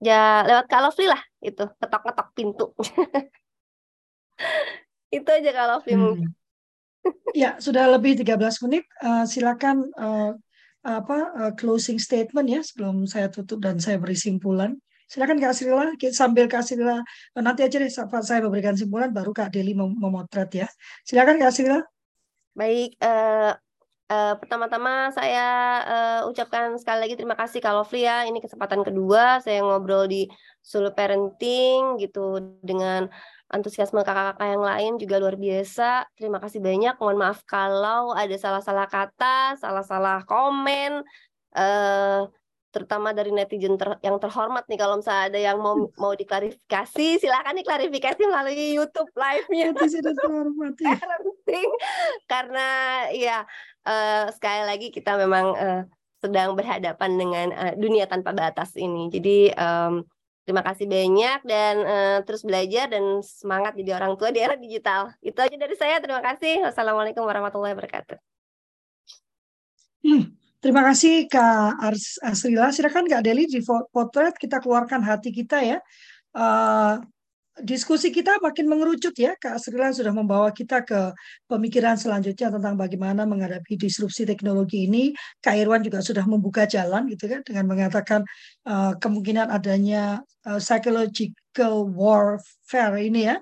S2: ya lewat Lovely lah itu. Ketok-ketok pintu Itu aja kalau film. Hmm.
S1: Ya, sudah lebih 13 menit. Uh, silakan uh, apa uh, closing statement ya sebelum saya tutup dan saya beri simpulan. Silakan Kak Srila, sambil Kak Srila nanti aja deh saat saya memberikan simpulan baru Kak Deli mem memotret ya. Silakan Kak Srila.
S2: Baik, uh, uh, pertama-tama saya uh, ucapkan sekali lagi terima kasih Kak Lovely ya. Ini kesempatan kedua saya ngobrol di Solo Parenting gitu dengan antusiasme kakak-kakak yang lain juga luar biasa. Terima kasih banyak. Mohon maaf kalau ada salah-salah kata, salah-salah komen, eh, terutama dari netizen ter yang terhormat nih. Kalau misalnya ada yang mau mau diklarifikasi, silakan diklarifikasi melalui YouTube live-nya. Netizen terhormat. Ya. Karena ya eh, sekali lagi kita memang eh, sedang berhadapan dengan uh, dunia tanpa batas ini. Jadi um, Terima kasih banyak dan uh, terus belajar dan semangat jadi orang tua di era digital. Itu aja dari saya. Terima kasih. Wassalamualaikum warahmatullahi wabarakatuh.
S1: Hmm, terima kasih Kak Ars Asrila. Silakan Kak Deli di potret kita keluarkan hati kita ya. Uh, diskusi kita makin mengerucut ya. Kak Srilan sudah membawa kita ke pemikiran selanjutnya tentang bagaimana menghadapi disrupsi teknologi ini. Kak Irwan juga sudah membuka jalan gitu kan dengan mengatakan uh, kemungkinan adanya uh, psychological warfare ini ya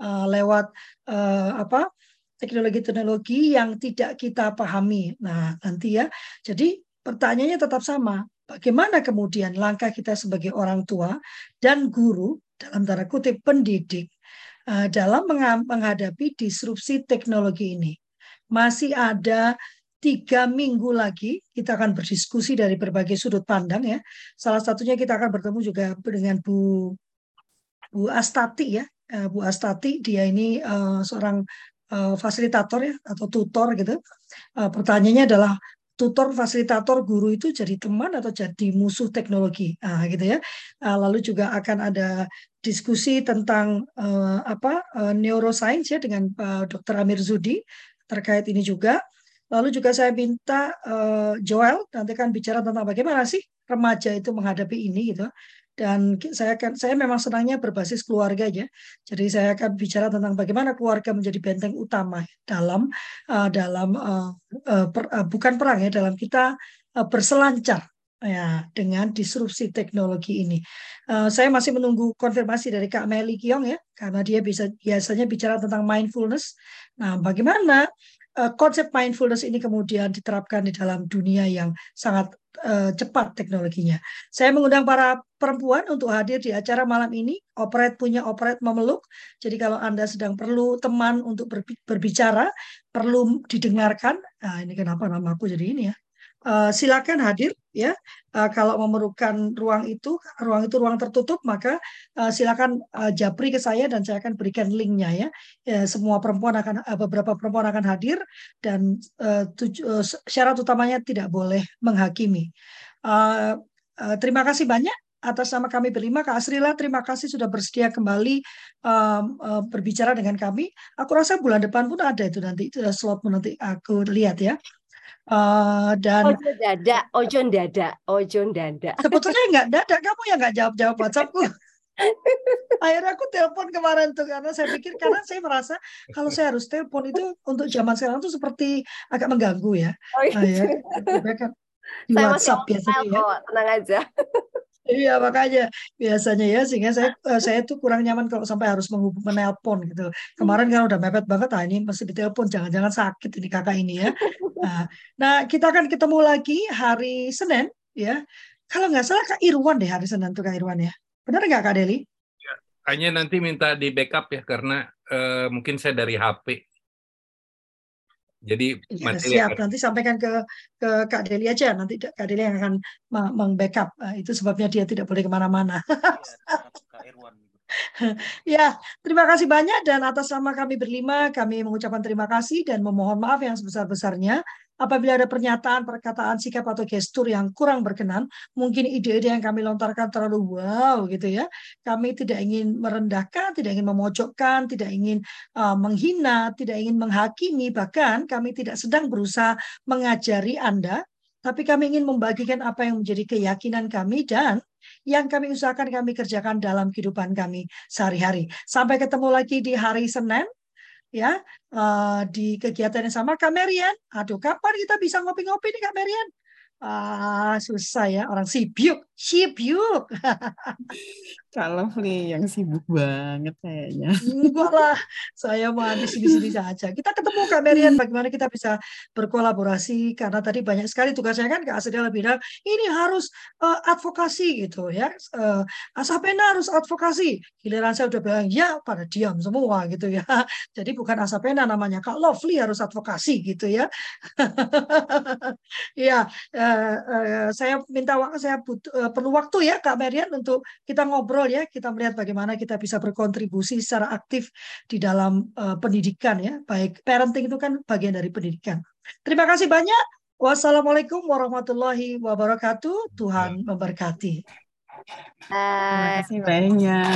S1: uh, lewat uh, apa teknologi-teknologi yang tidak kita pahami. Nah, nanti ya. Jadi pertanyaannya tetap sama. Bagaimana kemudian langkah kita sebagai orang tua dan guru dalam tanda kutip pendidik uh, dalam menghadapi disrupsi teknologi ini. Masih ada tiga minggu lagi kita akan berdiskusi dari berbagai sudut pandang ya. Salah satunya kita akan bertemu juga dengan Bu Bu Astati ya. Uh, Bu Astati dia ini uh, seorang uh, fasilitator ya atau tutor gitu. Uh, pertanyaannya adalah tutor fasilitator guru itu jadi teman atau jadi musuh teknologi. Nah, gitu ya. Ah, lalu juga akan ada diskusi tentang uh, apa uh, neuroscience ya dengan uh, Dr. Amir Zudi terkait ini juga. Lalu juga saya minta uh, Joel nanti kan bicara tentang bagaimana sih remaja itu menghadapi ini gitu dan saya akan saya memang senangnya berbasis keluarga aja. Jadi saya akan bicara tentang bagaimana keluarga menjadi benteng utama dalam uh, dalam uh, uh, per, uh, bukan perang ya dalam kita uh, berselancar ya dengan disrupsi teknologi ini. Uh, saya masih menunggu konfirmasi dari Kak Meli Kiong ya, karena dia bisa biasanya bicara tentang mindfulness. Nah, bagaimana konsep mindfulness ini kemudian diterapkan di dalam dunia yang sangat uh, cepat teknologinya. Saya mengundang para perempuan untuk hadir di acara malam ini. Operate punya operate memeluk. Jadi kalau Anda sedang perlu teman untuk berbicara, perlu didengarkan. Nah, ini kenapa nama aku jadi ini ya? Uh, silakan hadir ya. Uh, kalau memerlukan ruang itu, ruang itu ruang tertutup, maka uh, silakan uh, japri ke saya dan saya akan berikan linknya ya. ya semua perempuan akan uh, beberapa perempuan akan hadir dan uh, tuj- uh, syarat utamanya tidak boleh menghakimi. Uh, uh, terima kasih banyak atas nama kami berlima, Kak Asrila, terima kasih sudah bersedia kembali um, uh, berbicara dengan kami. Aku rasa bulan depan pun ada itu nanti slot nanti aku lihat ya.
S2: Uh, dan ojo dada, ojo dada, ojo dada.
S1: Sebetulnya nggak dada, kamu yang nggak jawab jawab WhatsAppku. Akhirnya aku telepon kemarin tuh karena saya pikir karena saya merasa kalau saya harus telepon itu untuk zaman sekarang tuh seperti agak mengganggu ya. Oh, iya. Nah, ya, kan
S2: di saya WhatsApp biasanya ya. tenang aja.
S1: Iya makanya biasanya ya sehingga saya eh, saya tuh kurang nyaman kalau sampai harus menghubung menelpon gitu. Kemarin kan udah mepet banget, ah ini mesti ditelepon, jangan-jangan sakit ini kakak ini ya. Nah, nah kita akan ketemu lagi hari Senin ya. Kalau nggak salah Kak Irwan deh hari Senin tuh Kak Irwan ya. Benar nggak Kak Deli?
S4: Ya, hanya nanti minta di backup ya karena uh, mungkin saya dari HP. Jadi
S1: ya, siap. nanti sampaikan ke ke Kak Deli aja. Nanti Kak Deli yang akan mengbackup nah, itu sebabnya dia tidak boleh ke mana-mana. ya terima kasih banyak dan atas nama kami berlima kami mengucapkan terima kasih dan memohon maaf yang sebesar-besarnya Apabila ada pernyataan, perkataan, sikap atau gestur yang kurang berkenan, mungkin ide-ide yang kami lontarkan terlalu wow gitu ya. Kami tidak ingin merendahkan, tidak ingin memojokkan, tidak ingin uh, menghina, tidak ingin menghakimi, bahkan kami tidak sedang berusaha mengajari Anda, tapi kami ingin membagikan apa yang menjadi keyakinan kami dan yang kami usahakan kami kerjakan dalam kehidupan kami sehari-hari. Sampai ketemu lagi di hari Senin ya uh, di kegiatan yang sama Kak Merian. Aduh, kapan kita bisa ngopi-ngopi nih Kak Merian? Ah, susah ya orang sibuk, sibuk.
S5: Kalau nih yang sibuk banget kayaknya.
S1: Enggak lah, saya mau di sini-sini saja. Kita ketemu Kak Merian, bagaimana kita bisa berkolaborasi karena tadi banyak sekali tugasnya kan Kak Asdela bilang ini harus uh, advokasi gitu ya. Uh, Asapena harus advokasi. Giliran saya udah bilang ya pada diam semua gitu ya. Jadi bukan Asapena namanya Kak Lovely harus advokasi gitu ya. ya, uh, uh, saya minta saya butuh, uh, perlu waktu ya Kak Merian untuk kita ngobrol ya, kita melihat bagaimana kita bisa berkontribusi secara aktif di dalam uh, pendidikan ya. Baik parenting itu kan bagian dari pendidikan. Terima kasih banyak. Wassalamualaikum warahmatullahi wabarakatuh. Tuhan memberkati.
S5: Terima kasih banyak.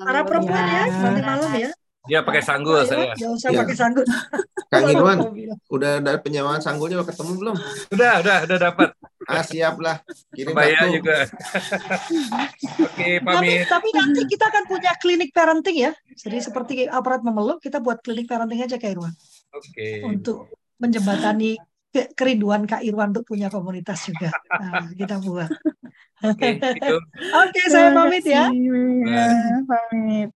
S1: Para perempuan ya, nanti malam ya.
S4: Dia pakai sanggul saya.
S1: Jangan usah ya. pakai sanggul.
S3: Kang Irwan, udah ada penyewaan sanggulnya udah ketemu belum?
S4: Udah, udah, udah dapat.
S3: Ah, siap lah.
S4: Kirim Bayar juga. Oke, pamit.
S1: Tapi, tapi nanti kita akan punya klinik parenting ya. Jadi seperti aparat memeluk, kita buat klinik parenting aja Kak Irwan.
S4: Oke.
S1: Untuk menjembatani kerinduan Kak Irwan untuk punya komunitas juga. Nah, kita buat. Oke, okay, gitu. okay, saya pamit ya.
S5: Pamit.